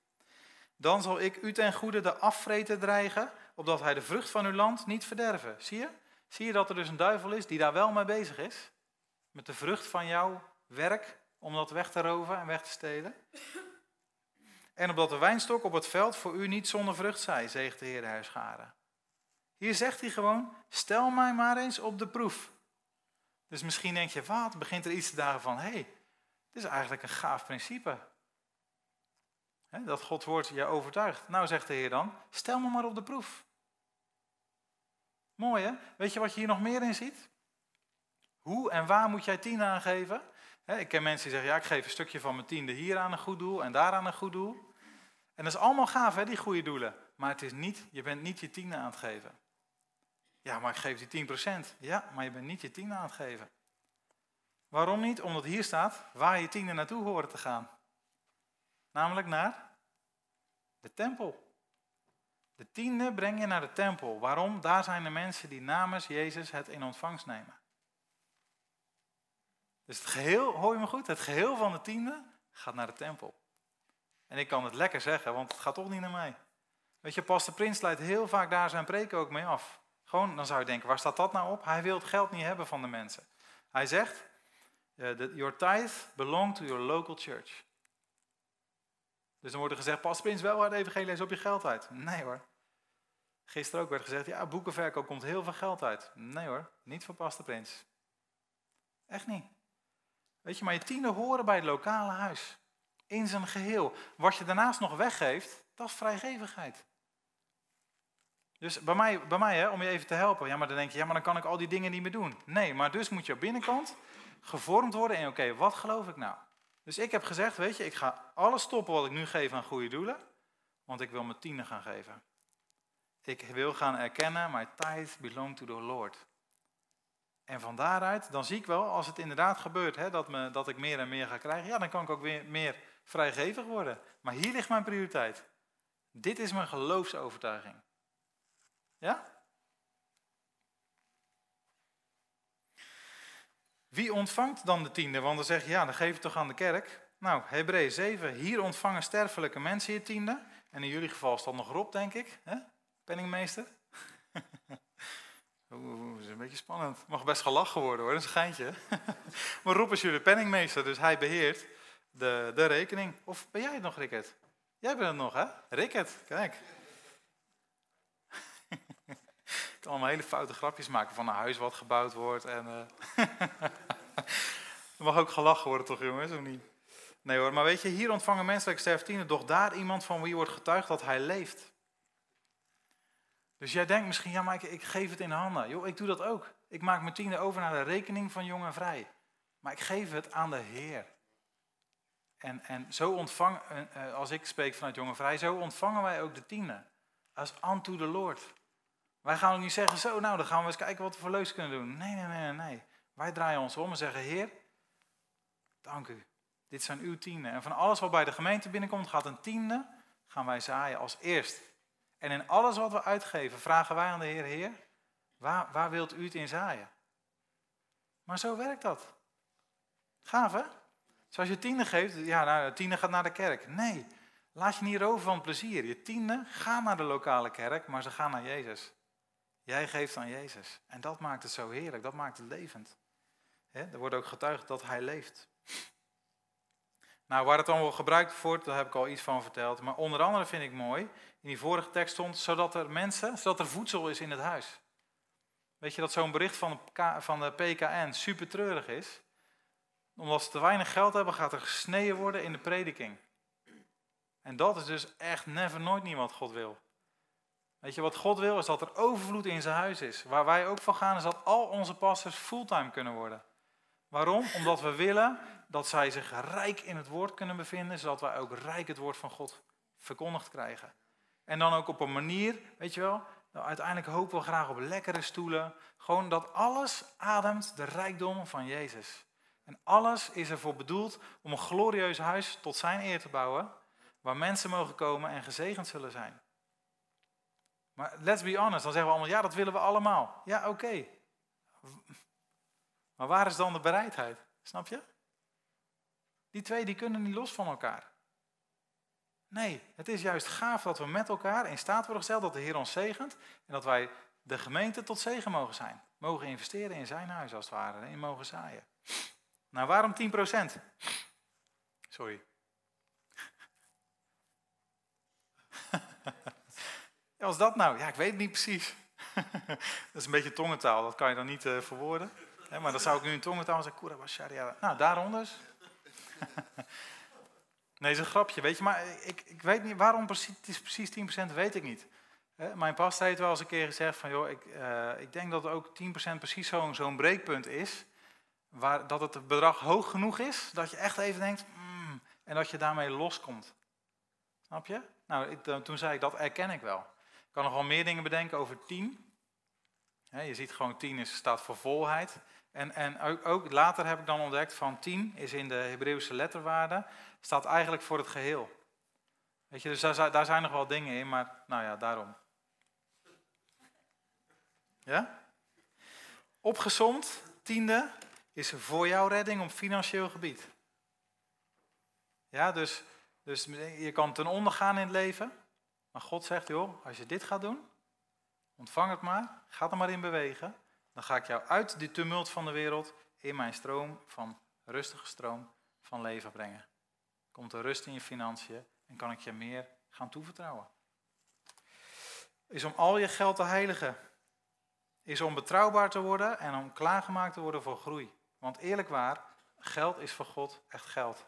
A: Dan zal ik u ten goede de afvreten dreigen, opdat hij de vrucht van uw land niet verderven. Zie je? Zie je dat er dus een duivel is die daar wel mee bezig is? Met de vrucht van jouw werk, om dat weg te roven en weg te stelen? En opdat de wijnstok op het veld voor u niet zonder vrucht zij, zegt de Heer de Herscharen. Hier zegt hij gewoon, stel mij maar eens op de proef. Dus misschien denk je, wat, begint er iets te dagen van, hé, hey, dit is eigenlijk een gaaf principe dat Gods woord je overtuigt. Nou, zegt de Heer dan, stel me maar op de proef. Mooi hè? Weet je wat je hier nog meer in ziet? Hoe en waar moet jij tien aangeven? Ik ken mensen die zeggen, ja, ik geef een stukje van mijn tiende hier aan een goed doel en daar aan een goed doel. En dat is allemaal gaaf, hè, die goede doelen. Maar het is niet, je bent niet je tiende aan het geven. Ja, maar ik geef die 10%. Ja, maar je bent niet je tiende aan het geven. Waarom niet? Omdat hier staat waar je tienden naartoe horen te gaan. Namelijk naar de tempel. De tiende breng je naar de tempel. Waarom? Daar zijn de mensen die namens Jezus het in ontvangst nemen. Dus het geheel, hoor je me goed? Het geheel van de tiende gaat naar de tempel. En ik kan het lekker zeggen, want het gaat toch niet naar mij. Weet je, Pastor Prins leidt heel vaak daar zijn preken ook mee af. Gewoon, dan zou je denken, waar staat dat nou op? Hij wil het geld niet hebben van de mensen. Hij zegt, uh, your tithe belong to your local church. Dus dan wordt er gezegd, Pastor Prins, wel waar de evangelie is op je geld uit. Nee hoor. Gisteren ook werd gezegd, ja, boekenverkoop komt heel veel geld uit. Nee hoor, niet voor Pastor Prins. Echt niet. Weet je, maar je tiende horen bij het lokale huis. In zijn geheel. Wat je daarnaast nog weggeeft, dat is vrijgevigheid. Dus bij mij, bij mij hè, om je even te helpen, ja, maar dan denk je, ja, maar dan kan ik al die dingen niet meer doen. Nee, maar dus moet je binnenkant gevormd worden in, oké, wat geloof ik nou? Dus ik heb gezegd, weet je, ik ga alles stoppen wat ik nu geef aan goede doelen, want ik wil mijn tiende gaan geven. Ik wil gaan erkennen, my tithe belong to the Lord. En van daaruit, dan zie ik wel, als het inderdaad gebeurt, hè, dat, me, dat ik meer en meer ga krijgen, ja, dan kan ik ook weer meer vrijgevig worden. Maar hier ligt mijn prioriteit. Dit is mijn geloofsovertuiging. Ja? Wie ontvangt dan de tiende? Want dan zeg je, ja, dan geef je toch aan de kerk. Nou, Hebreeën 7, hier ontvangen sterfelijke mensen je tiende. En in jullie geval staat nog Rob, denk ik, hè? penningmeester. Oeh, dat is een beetje spannend. Mag best gelachen worden hoor, dat een geintje. maar Rob is jullie penningmeester, dus hij beheert de, de rekening. Of ben jij het nog, Rickert? Jij bent het nog, hè? Rickert, kijk. Ik kan allemaal hele foute grapjes maken van een huis wat gebouwd wordt. En, uh... er mag ook gelachen worden toch, jongens, of niet? Nee hoor, maar weet je, hier ontvangen menselijke sterftine, doch daar iemand van wie wordt getuigd dat hij leeft. Dus jij denkt misschien, ja, maar ik, geef het in handen. Joh, ik doe dat ook. Ik maak mijn tiende over naar de rekening van jong en vrij. Maar ik geef het aan de Heer. En, en zo ontvang, eh, als ik spreek vanuit jong en vrij, zo ontvangen wij ook de tiende. Als unto the Lord. Wij gaan ook niet zeggen, zo, nou, dan gaan we eens kijken wat we voor leuks kunnen doen. Nee, nee, nee, nee. Wij draaien ons om en zeggen, Heer, dank u. Dit zijn uw tienden. En van alles wat bij de gemeente binnenkomt, gaat een tiende, gaan wij zaaien als eerst. En in alles wat we uitgeven, vragen wij aan de Heer, Heer, waar, waar wilt u het in zaaien? Maar zo werkt dat. Gaaf, hè? Zoals je tiende geeft, ja, nou, tiende gaat naar de kerk. Nee, laat je niet roven van plezier. Je tiende gaat naar de lokale kerk, maar ze gaan naar Jezus. Jij geeft aan Jezus. En dat maakt het zo heerlijk, dat maakt het levend. er wordt ook getuigd dat hij leeft. Nou, waar het dan wel gebruikt wordt, daar heb ik al iets van verteld. Maar onder andere vind ik mooi, in die vorige tekst stond, zodat er mensen, zodat er voedsel is in het huis. Weet je dat zo'n bericht van de, van de PKN super treurig is? Omdat ze te weinig geld hebben, gaat er gesneden worden in de prediking. En dat is dus echt never nooit niet wat God wil. Weet je wat God wil? Is dat er overvloed in zijn huis is. Waar wij ook van gaan is dat al onze pastors fulltime kunnen worden. Waarom? Omdat we willen dat zij zich rijk in het woord kunnen bevinden, zodat wij ook rijk het woord van God verkondigd krijgen. En dan ook op een manier, weet je wel, nou, uiteindelijk hopen we graag op lekkere stoelen. Gewoon dat alles ademt de rijkdom van Jezus. En alles is ervoor bedoeld om een glorieus huis tot zijn eer te bouwen, waar mensen mogen komen en gezegend zullen zijn. Maar let's be honest, dan zeggen we allemaal, ja, dat willen we allemaal. Ja, oké. Maar waar is dan de bereidheid? Snap je? Die twee die kunnen niet los van elkaar. Nee, het is juist gaaf dat we met elkaar in staat worden gesteld dat de Heer ons zegent en dat wij de gemeente tot zegen mogen zijn. Mogen investeren in zijn huis als het ware in mogen zaaien. Nou, waarom 10%? Sorry. Was dat nou? Ja, ik weet het niet precies. dat is een beetje tongentaal, dat kan je dan niet uh, verwoorden. maar dan zou ik nu in tongentaal zeggen. Nou, daaronder. nee, is een grapje, weet je. Maar ik, ik weet niet, waarom precies, precies 10% weet ik niet. Mijn pastor heeft wel eens een keer gezegd van, joh, ik, uh, ik denk dat ook 10% precies zo'n zo'n breekpunt is. Waar, dat het bedrag hoog genoeg is, dat je echt even denkt, mm, en dat je daarmee loskomt. Snap je? Nou, ik, toen zei ik, dat erken ik wel kan nog wel meer dingen bedenken over tien. je ziet gewoon tien is, staat voor volheid. En, en ook, later heb ik dan ontdekt van 10 is in de Hebreeuwse letterwaarde, staat eigenlijk voor het geheel. Weet je, dus daar, daar zijn nog wel dingen in, maar nou ja, daarom. Ja? Opgezond, tiende, is voor jouw redding op financieel gebied. Ja, dus, dus je kan ten onder gaan in het leven. Maar God zegt, joh, als je dit gaat doen, ontvang het maar, ga er maar in bewegen. Dan ga ik jou uit die tumult van de wereld in mijn stroom van rustige stroom van leven brengen. Komt er rust in je financiën en kan ik je meer gaan toevertrouwen. Is om al je geld te heiligen. Is om betrouwbaar te worden en om klaargemaakt te worden voor groei. Want eerlijk waar, geld is voor God echt geld.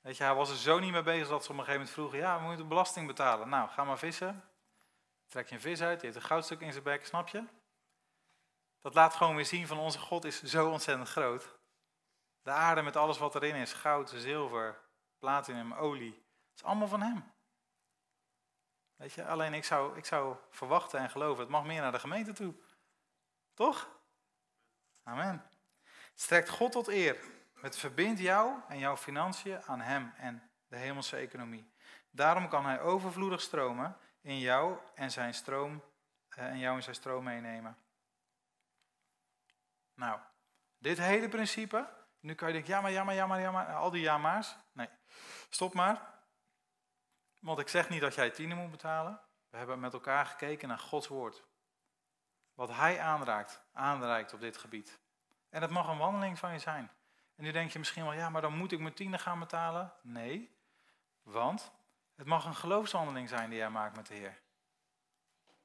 A: Weet je, hij was er zo niet mee bezig dat ze op een gegeven moment vroegen: Ja, we moeten belasting betalen. Nou, ga maar vissen. Trek je een vis uit, die heeft een goudstuk in zijn bek, snap je? Dat laat gewoon weer zien van onze God is zo ontzettend groot. De aarde met alles wat erin is, goud, zilver, platinum, olie. Het is allemaal van hem. Weet je, alleen ik zou, ik zou verwachten en geloven, het mag meer naar de gemeente toe. Toch? Amen. Strekt God tot eer. Het verbindt jou en jouw financiën aan Hem en de hemelse economie. Daarom kan Hij overvloedig stromen in jou en zijn stroom eh, en jou en zijn stroom meenemen. Nou, dit hele principe. Nu kan je denken, ja maar, ja maar, ja maar, ja maar, al die ja. Nee, stop maar. Want ik zeg niet dat jij tienen moet betalen. We hebben met elkaar gekeken naar Gods woord. Wat Hij aanraakt, aanreikt op dit gebied. En het mag een wandeling van je zijn. En nu denk je misschien wel, ja, maar dan moet ik mijn tiende gaan betalen. Nee, want het mag een geloofswandeling zijn die jij maakt met de Heer.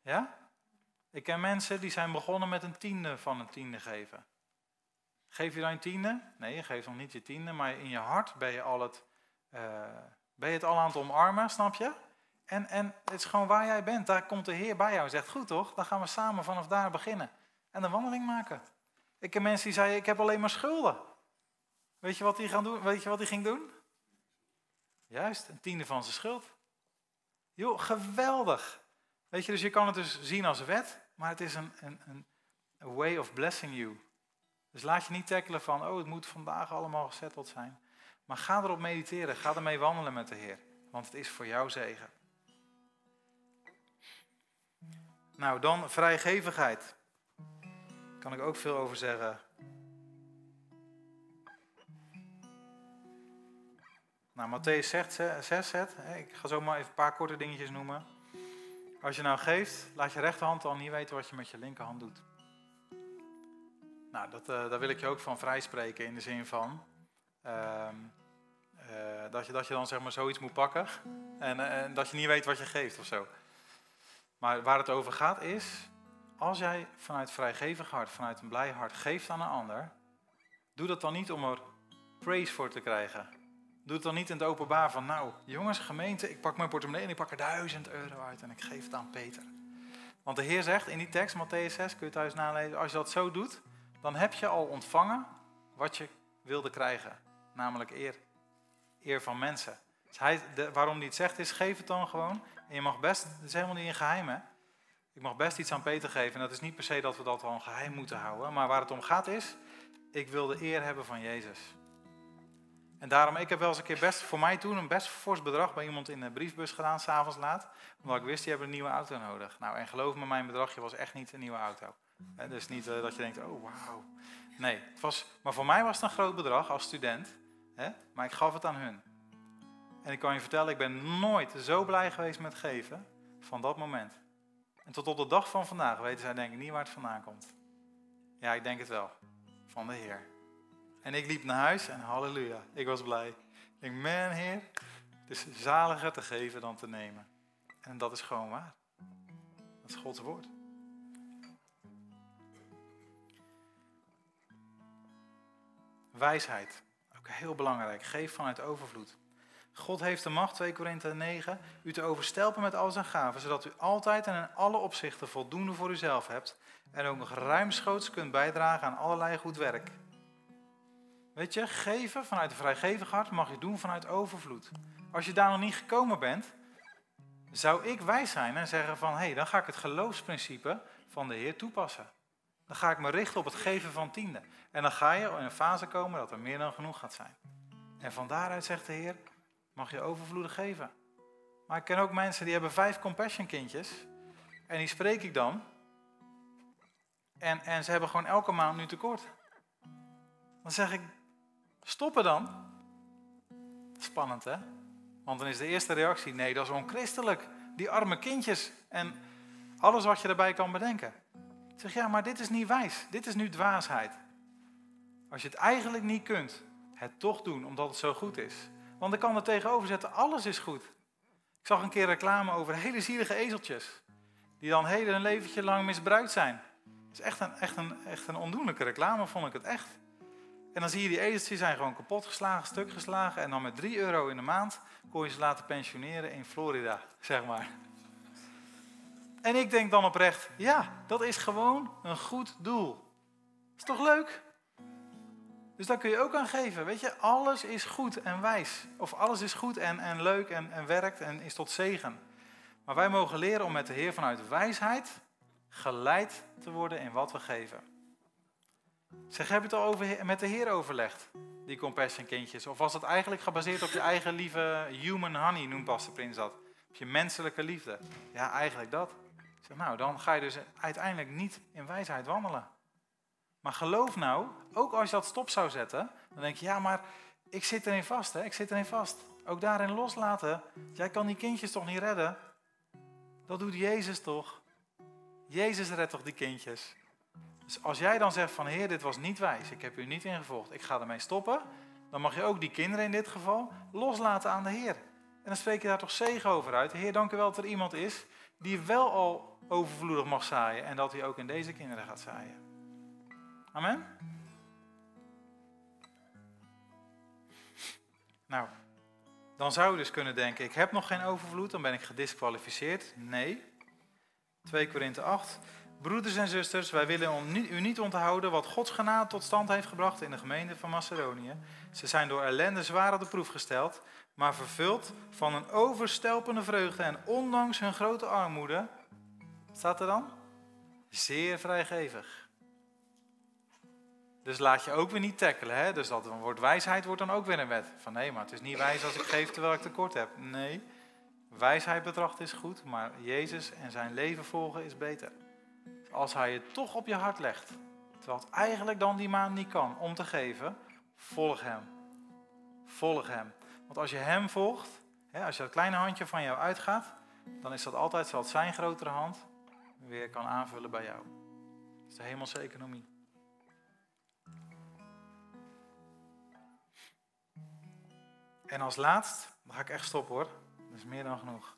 A: Ja? Ik ken mensen die zijn begonnen met een tiende van een tiende geven. Geef je dan een tiende? Nee, je geeft nog niet je tiende, maar in je hart ben je, al het, uh, ben je het al aan het omarmen, snap je? En, en het is gewoon waar jij bent. Daar komt de Heer bij jou en zegt, goed toch, dan gaan we samen vanaf daar beginnen. En een wandeling maken. Ik ken mensen die zeiden, ik heb alleen maar schulden. Weet je wat hij, gaan doen? Weet je wat hij ging doen? Juist, een tiende van zijn schuld. Joh, geweldig. Weet je, dus je kan het dus zien als wet, maar het is een, een, een way of blessing you. Dus laat je niet tackelen van, oh, het moet vandaag allemaal gezetteld zijn. Maar ga erop mediteren, ga ermee wandelen met de Heer. Want het is voor jouw zegen. Nou, dan vrijgevigheid. Daar kan ik ook veel over zeggen. Nou, Matthäus 6 zet, ik ga zo maar even een paar korte dingetjes noemen. Als je nou geeft, laat je rechterhand al niet weten wat je met je linkerhand doet. Nou, dat, uh, daar wil ik je ook van vrijspreken in de zin van uh, uh, dat, je, dat je dan zeg maar zoiets moet pakken en, eh, en dat je niet weet wat je geeft of zo. Maar waar het over gaat is, als jij vanuit vrijgevig hart, vanuit een blij hart geeft aan een ander, doe dat dan niet om er praise voor te krijgen. Doe het dan niet in het openbaar van, nou jongens, gemeente, ik pak mijn portemonnee en ik pak er duizend euro uit en ik geef het aan Peter. Want de Heer zegt in die tekst, Matthäus 6, kun je thuis nalezen, als je dat zo doet, dan heb je al ontvangen wat je wilde krijgen. Namelijk eer. Eer van mensen. Dus hij, de, waarom hij het zegt is, geef het dan gewoon. En je mag best, het is helemaal niet in geheim hè. Ik mag best iets aan Peter geven. En dat is niet per se dat we dat een geheim moeten houden. Maar waar het om gaat is, ik wil de eer hebben van Jezus. En daarom, ik heb wel eens een keer best, voor mij toen, een best fors bedrag bij iemand in de briefbus gedaan, s'avonds laat. Omdat ik wist, die hebben een nieuwe auto nodig. Nou, en geloof me, mijn bedragje was echt niet een nieuwe auto. Dus niet uh, dat je denkt, oh wauw. Nee, het was, maar voor mij was het een groot bedrag als student. maar ik gaf het aan hun. En ik kan je vertellen, ik ben nooit zo blij geweest met geven van dat moment. En tot op de dag van vandaag weten zij denk ik niet waar het vandaan komt. Ja, ik denk het wel. Van de Heer. En ik liep naar huis en halleluja, ik was blij. Ik denk, man Heer, het is zaliger te geven dan te nemen. En dat is gewoon waar. Dat is Gods woord. Wijsheid. Ook heel belangrijk. Geef vanuit overvloed. God heeft de macht, 2 Korinthe 9, u te overstelpen met al zijn gaven, zodat u altijd en in alle opzichten voldoende voor uzelf hebt en ook nog ruimschoots kunt bijdragen aan allerlei goed werk. Weet je, geven vanuit een vrijgevig hart mag je doen vanuit overvloed. Als je daar nog niet gekomen bent, zou ik wijs zijn en zeggen van, hé, hey, dan ga ik het geloofsprincipe van de Heer toepassen. Dan ga ik me richten op het geven van tiende. En dan ga je in een fase komen dat er meer dan genoeg gaat zijn. En van daaruit zegt de Heer, mag je overvloedig geven. Maar ik ken ook mensen die hebben vijf compassion kindjes. En die spreek ik dan. En, en ze hebben gewoon elke maand nu tekort. Dan zeg ik, stoppen dan. Spannend hè? Want dan is de eerste reactie, nee dat is onchristelijk. Die arme kindjes en alles wat je erbij kan bedenken. Ik zeg, ja maar dit is niet wijs. Dit is nu dwaasheid. Als je het eigenlijk niet kunt, het toch doen omdat het zo goed is. Want ik kan er tegenover zetten, alles is goed. Ik zag een keer reclame over hele zielige ezeltjes. Die dan heel hun leventje lang misbruikt zijn. Het is echt een, echt, een, echt een ondoenlijke reclame, vond ik het echt. En dan zie je die ezeltjes zijn gewoon kapot geslagen, stuk geslagen. En dan met 3 euro in de maand kon je ze laten pensioneren in Florida, zeg maar. En ik denk dan oprecht, ja, dat is gewoon een goed doel. Is toch leuk? Dus daar kun je ook aan geven. Weet je, alles is goed en wijs. Of alles is goed en, en leuk en, en werkt en is tot zegen. Maar wij mogen leren om met de Heer vanuit wijsheid geleid te worden in wat we geven. Zeg, heb je het al over, met de Heer overlegd, die compassion kindjes? Of was het eigenlijk gebaseerd op je eigen lieve human honey, noemt Pastor Prins dat? Op je menselijke liefde? Ja, eigenlijk dat. zeg, nou, dan ga je dus uiteindelijk niet in wijsheid wandelen. Maar geloof nou, ook als je dat stop zou zetten, dan denk je, ja, maar ik zit erin vast, hè? ik zit erin vast. Ook daarin loslaten. Jij kan die kindjes toch niet redden? Dat doet Jezus toch? Jezus redt toch die kindjes? Dus als jij dan zegt van Heer, dit was niet wijs, ik heb u niet ingevolgd, ik ga ermee stoppen, dan mag je ook die kinderen in dit geval loslaten aan de Heer. En dan spreek je daar toch zegen over uit. Heer, dank u wel dat er iemand is die wel al overvloedig mag zaaien en dat hij ook in deze kinderen gaat zaaien. Amen? Nou, dan zou je dus kunnen denken, ik heb nog geen overvloed, dan ben ik gedisqualificeerd. Nee. 2 Korinthe 8. Broeders en zusters, wij willen u niet onthouden wat Gods genade tot stand heeft gebracht in de gemeente van Macedonië. Ze zijn door ellende zwaar op de proef gesteld, maar vervuld van een overstelpende vreugde en ondanks hun grote armoede, staat er dan, zeer vrijgevig. Dus laat je ook weer niet tackelen. Hè? Dus dat wordt wijsheid wordt dan ook weer een wet. Van nee, maar het is niet wijs als ik geef terwijl ik tekort heb. Nee, wijsheid betrachten is goed, maar Jezus en zijn leven volgen is beter. Als hij het toch op je hart legt, terwijl het eigenlijk dan die maand niet kan om te geven, volg hem. Volg hem. Want als je hem volgt, hè, als je dat kleine handje van jou uitgaat, dan is dat altijd zoals zijn grotere hand weer kan aanvullen bij jou. Dat is de hemelse economie. En als laatst, dan ga ik echt stoppen hoor, dat is meer dan genoeg.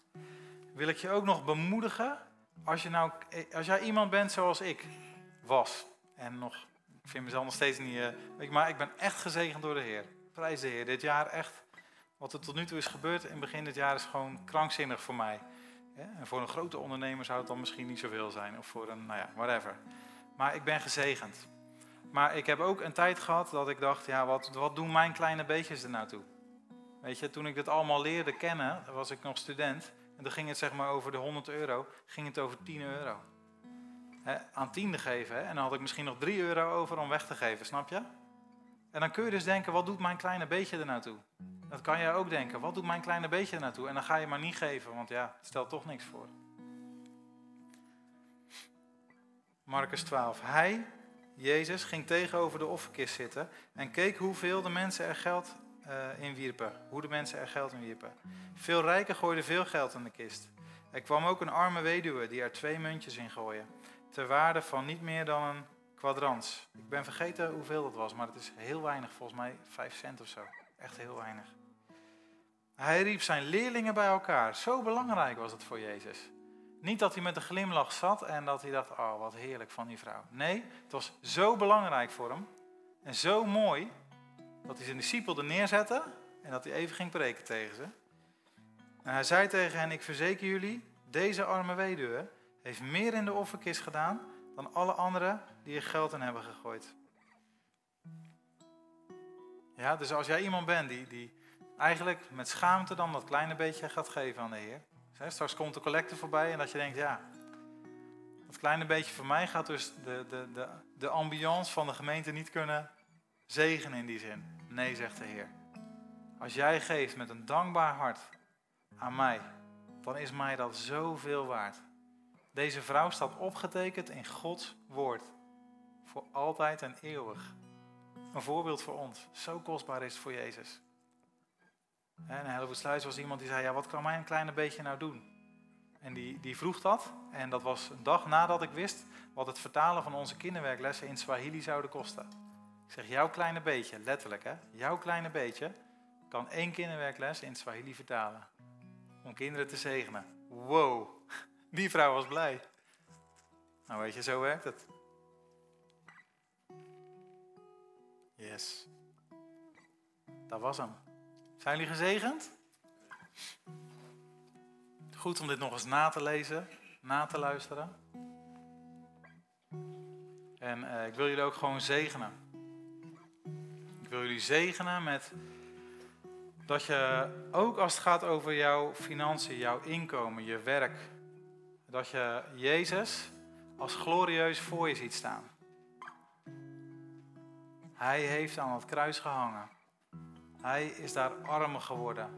A: Wil ik je ook nog bemoedigen, als, je nou, als jij iemand bent zoals ik was, en nog, ik vind mezelf nog steeds niet, uh, maar ik ben echt gezegend door de Heer. Prijs de Heer. Dit jaar echt, wat er tot nu toe is gebeurd in begin dit jaar is gewoon krankzinnig voor mij. En voor een grote ondernemer zou het dan misschien niet zoveel zijn, of voor een, nou ja, whatever. Maar ik ben gezegend. Maar ik heb ook een tijd gehad dat ik dacht, ja, wat, wat doen mijn kleine beetjes er nou toe? Weet je, toen ik dit allemaal leerde kennen, was ik nog student. En dan ging het zeg maar over de 100 euro, ging het over 10 euro. aan tiende geven. En dan had ik misschien nog 3 euro over om weg te geven, snap je? En dan kun je dus denken, wat doet mijn kleine beetje er naartoe? Dat kan jij ook denken, wat doet mijn kleine beetje er? En dan ga je maar niet geven, want ja, het stelt toch niks voor. Marcus 12. Hij, Jezus, ging tegenover de offerkist zitten en keek hoeveel de mensen er geld uh, inwierpen. Hoe de mensen er geld in wierpen. Veel rijken gooiden veel geld in de kist. Er kwam ook een arme weduwe die er twee muntjes in gooide. Ter waarde van niet meer dan een kwadrans. Ik ben vergeten hoeveel dat was, maar het is heel weinig. Volgens mij 5 cent of zo. Echt heel weinig. Hij riep zijn leerlingen bij elkaar. Zo belangrijk was het voor Jezus. Niet dat hij met een glimlach zat en dat hij dacht, oh wat heerlijk van die vrouw. Nee, het was zo belangrijk voor hem. En zo mooi dat hij zijn discipel er neerzette en dat hij even ging preken tegen ze. En hij zei tegen hen, ik verzeker jullie, deze arme weduwe heeft meer in de offerkist gedaan dan alle anderen die er geld in hebben gegooid. Ja, dus als jij iemand bent die, die eigenlijk met schaamte dan dat kleine beetje gaat geven aan de Heer. Straks komt de collecte voorbij en dat je denkt, ja, Dat kleine beetje voor mij gaat dus de, de, de, de ambiance van de gemeente niet kunnen zegenen in die zin. Nee, zegt de Heer. Als jij geeft met een dankbaar hart aan mij, dan is mij dat zoveel waard. Deze vrouw staat opgetekend in Gods woord. Voor altijd en eeuwig. Een voorbeeld voor ons. Zo kostbaar is het voor Jezus. En Hellevoet Sluis was iemand die zei, ja, wat kan mij een kleine beetje nou doen? En die, die vroeg dat. En dat was een dag nadat ik wist wat het vertalen van onze kinderwerklessen in Swahili zouden kosten. Zeg, jouw kleine beetje, letterlijk hè, jouw kleine beetje kan één kinderwerkles in Swahili vertalen. Om kinderen te zegenen. Wow, die vrouw was blij. Nou weet je, zo werkt het. Yes. Dat was hem. Zijn jullie gezegend? Goed om dit nog eens na te lezen, na te luisteren. En uh, ik wil jullie ook gewoon zegenen. Wil jullie zegenen met dat je ook als het gaat over jouw financiën, jouw inkomen, je werk, dat je Jezus als glorieus voor je ziet staan. Hij heeft aan het kruis gehangen. Hij is daar armer geworden.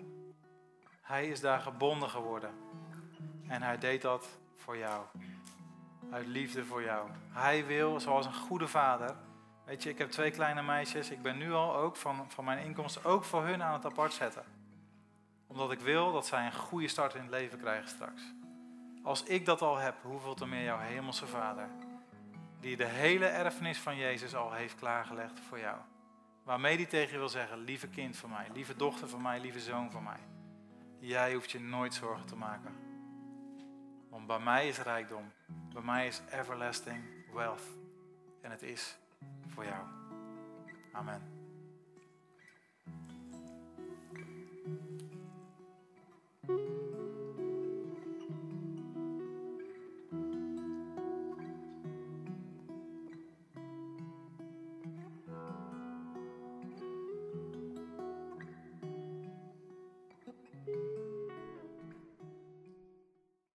A: Hij is daar gebonden geworden. En hij deed dat voor jou. Uit liefde voor jou. Hij wil, zoals een goede vader. Weet je, ik heb twee kleine meisjes. Ik ben nu al ook van, van mijn inkomsten ook voor hun aan het apart zetten. Omdat ik wil dat zij een goede start in het leven krijgen straks. Als ik dat al heb, hoeveel te meer jouw hemelse vader. Die de hele erfenis van Jezus al heeft klaargelegd voor jou. Waarmee die tegen je wil zeggen, lieve kind van mij, lieve dochter van mij, lieve zoon van mij. Jij hoeft je nooit zorgen te maken. Want bij mij is rijkdom. Bij mij is everlasting wealth. En het is For jou. Amen.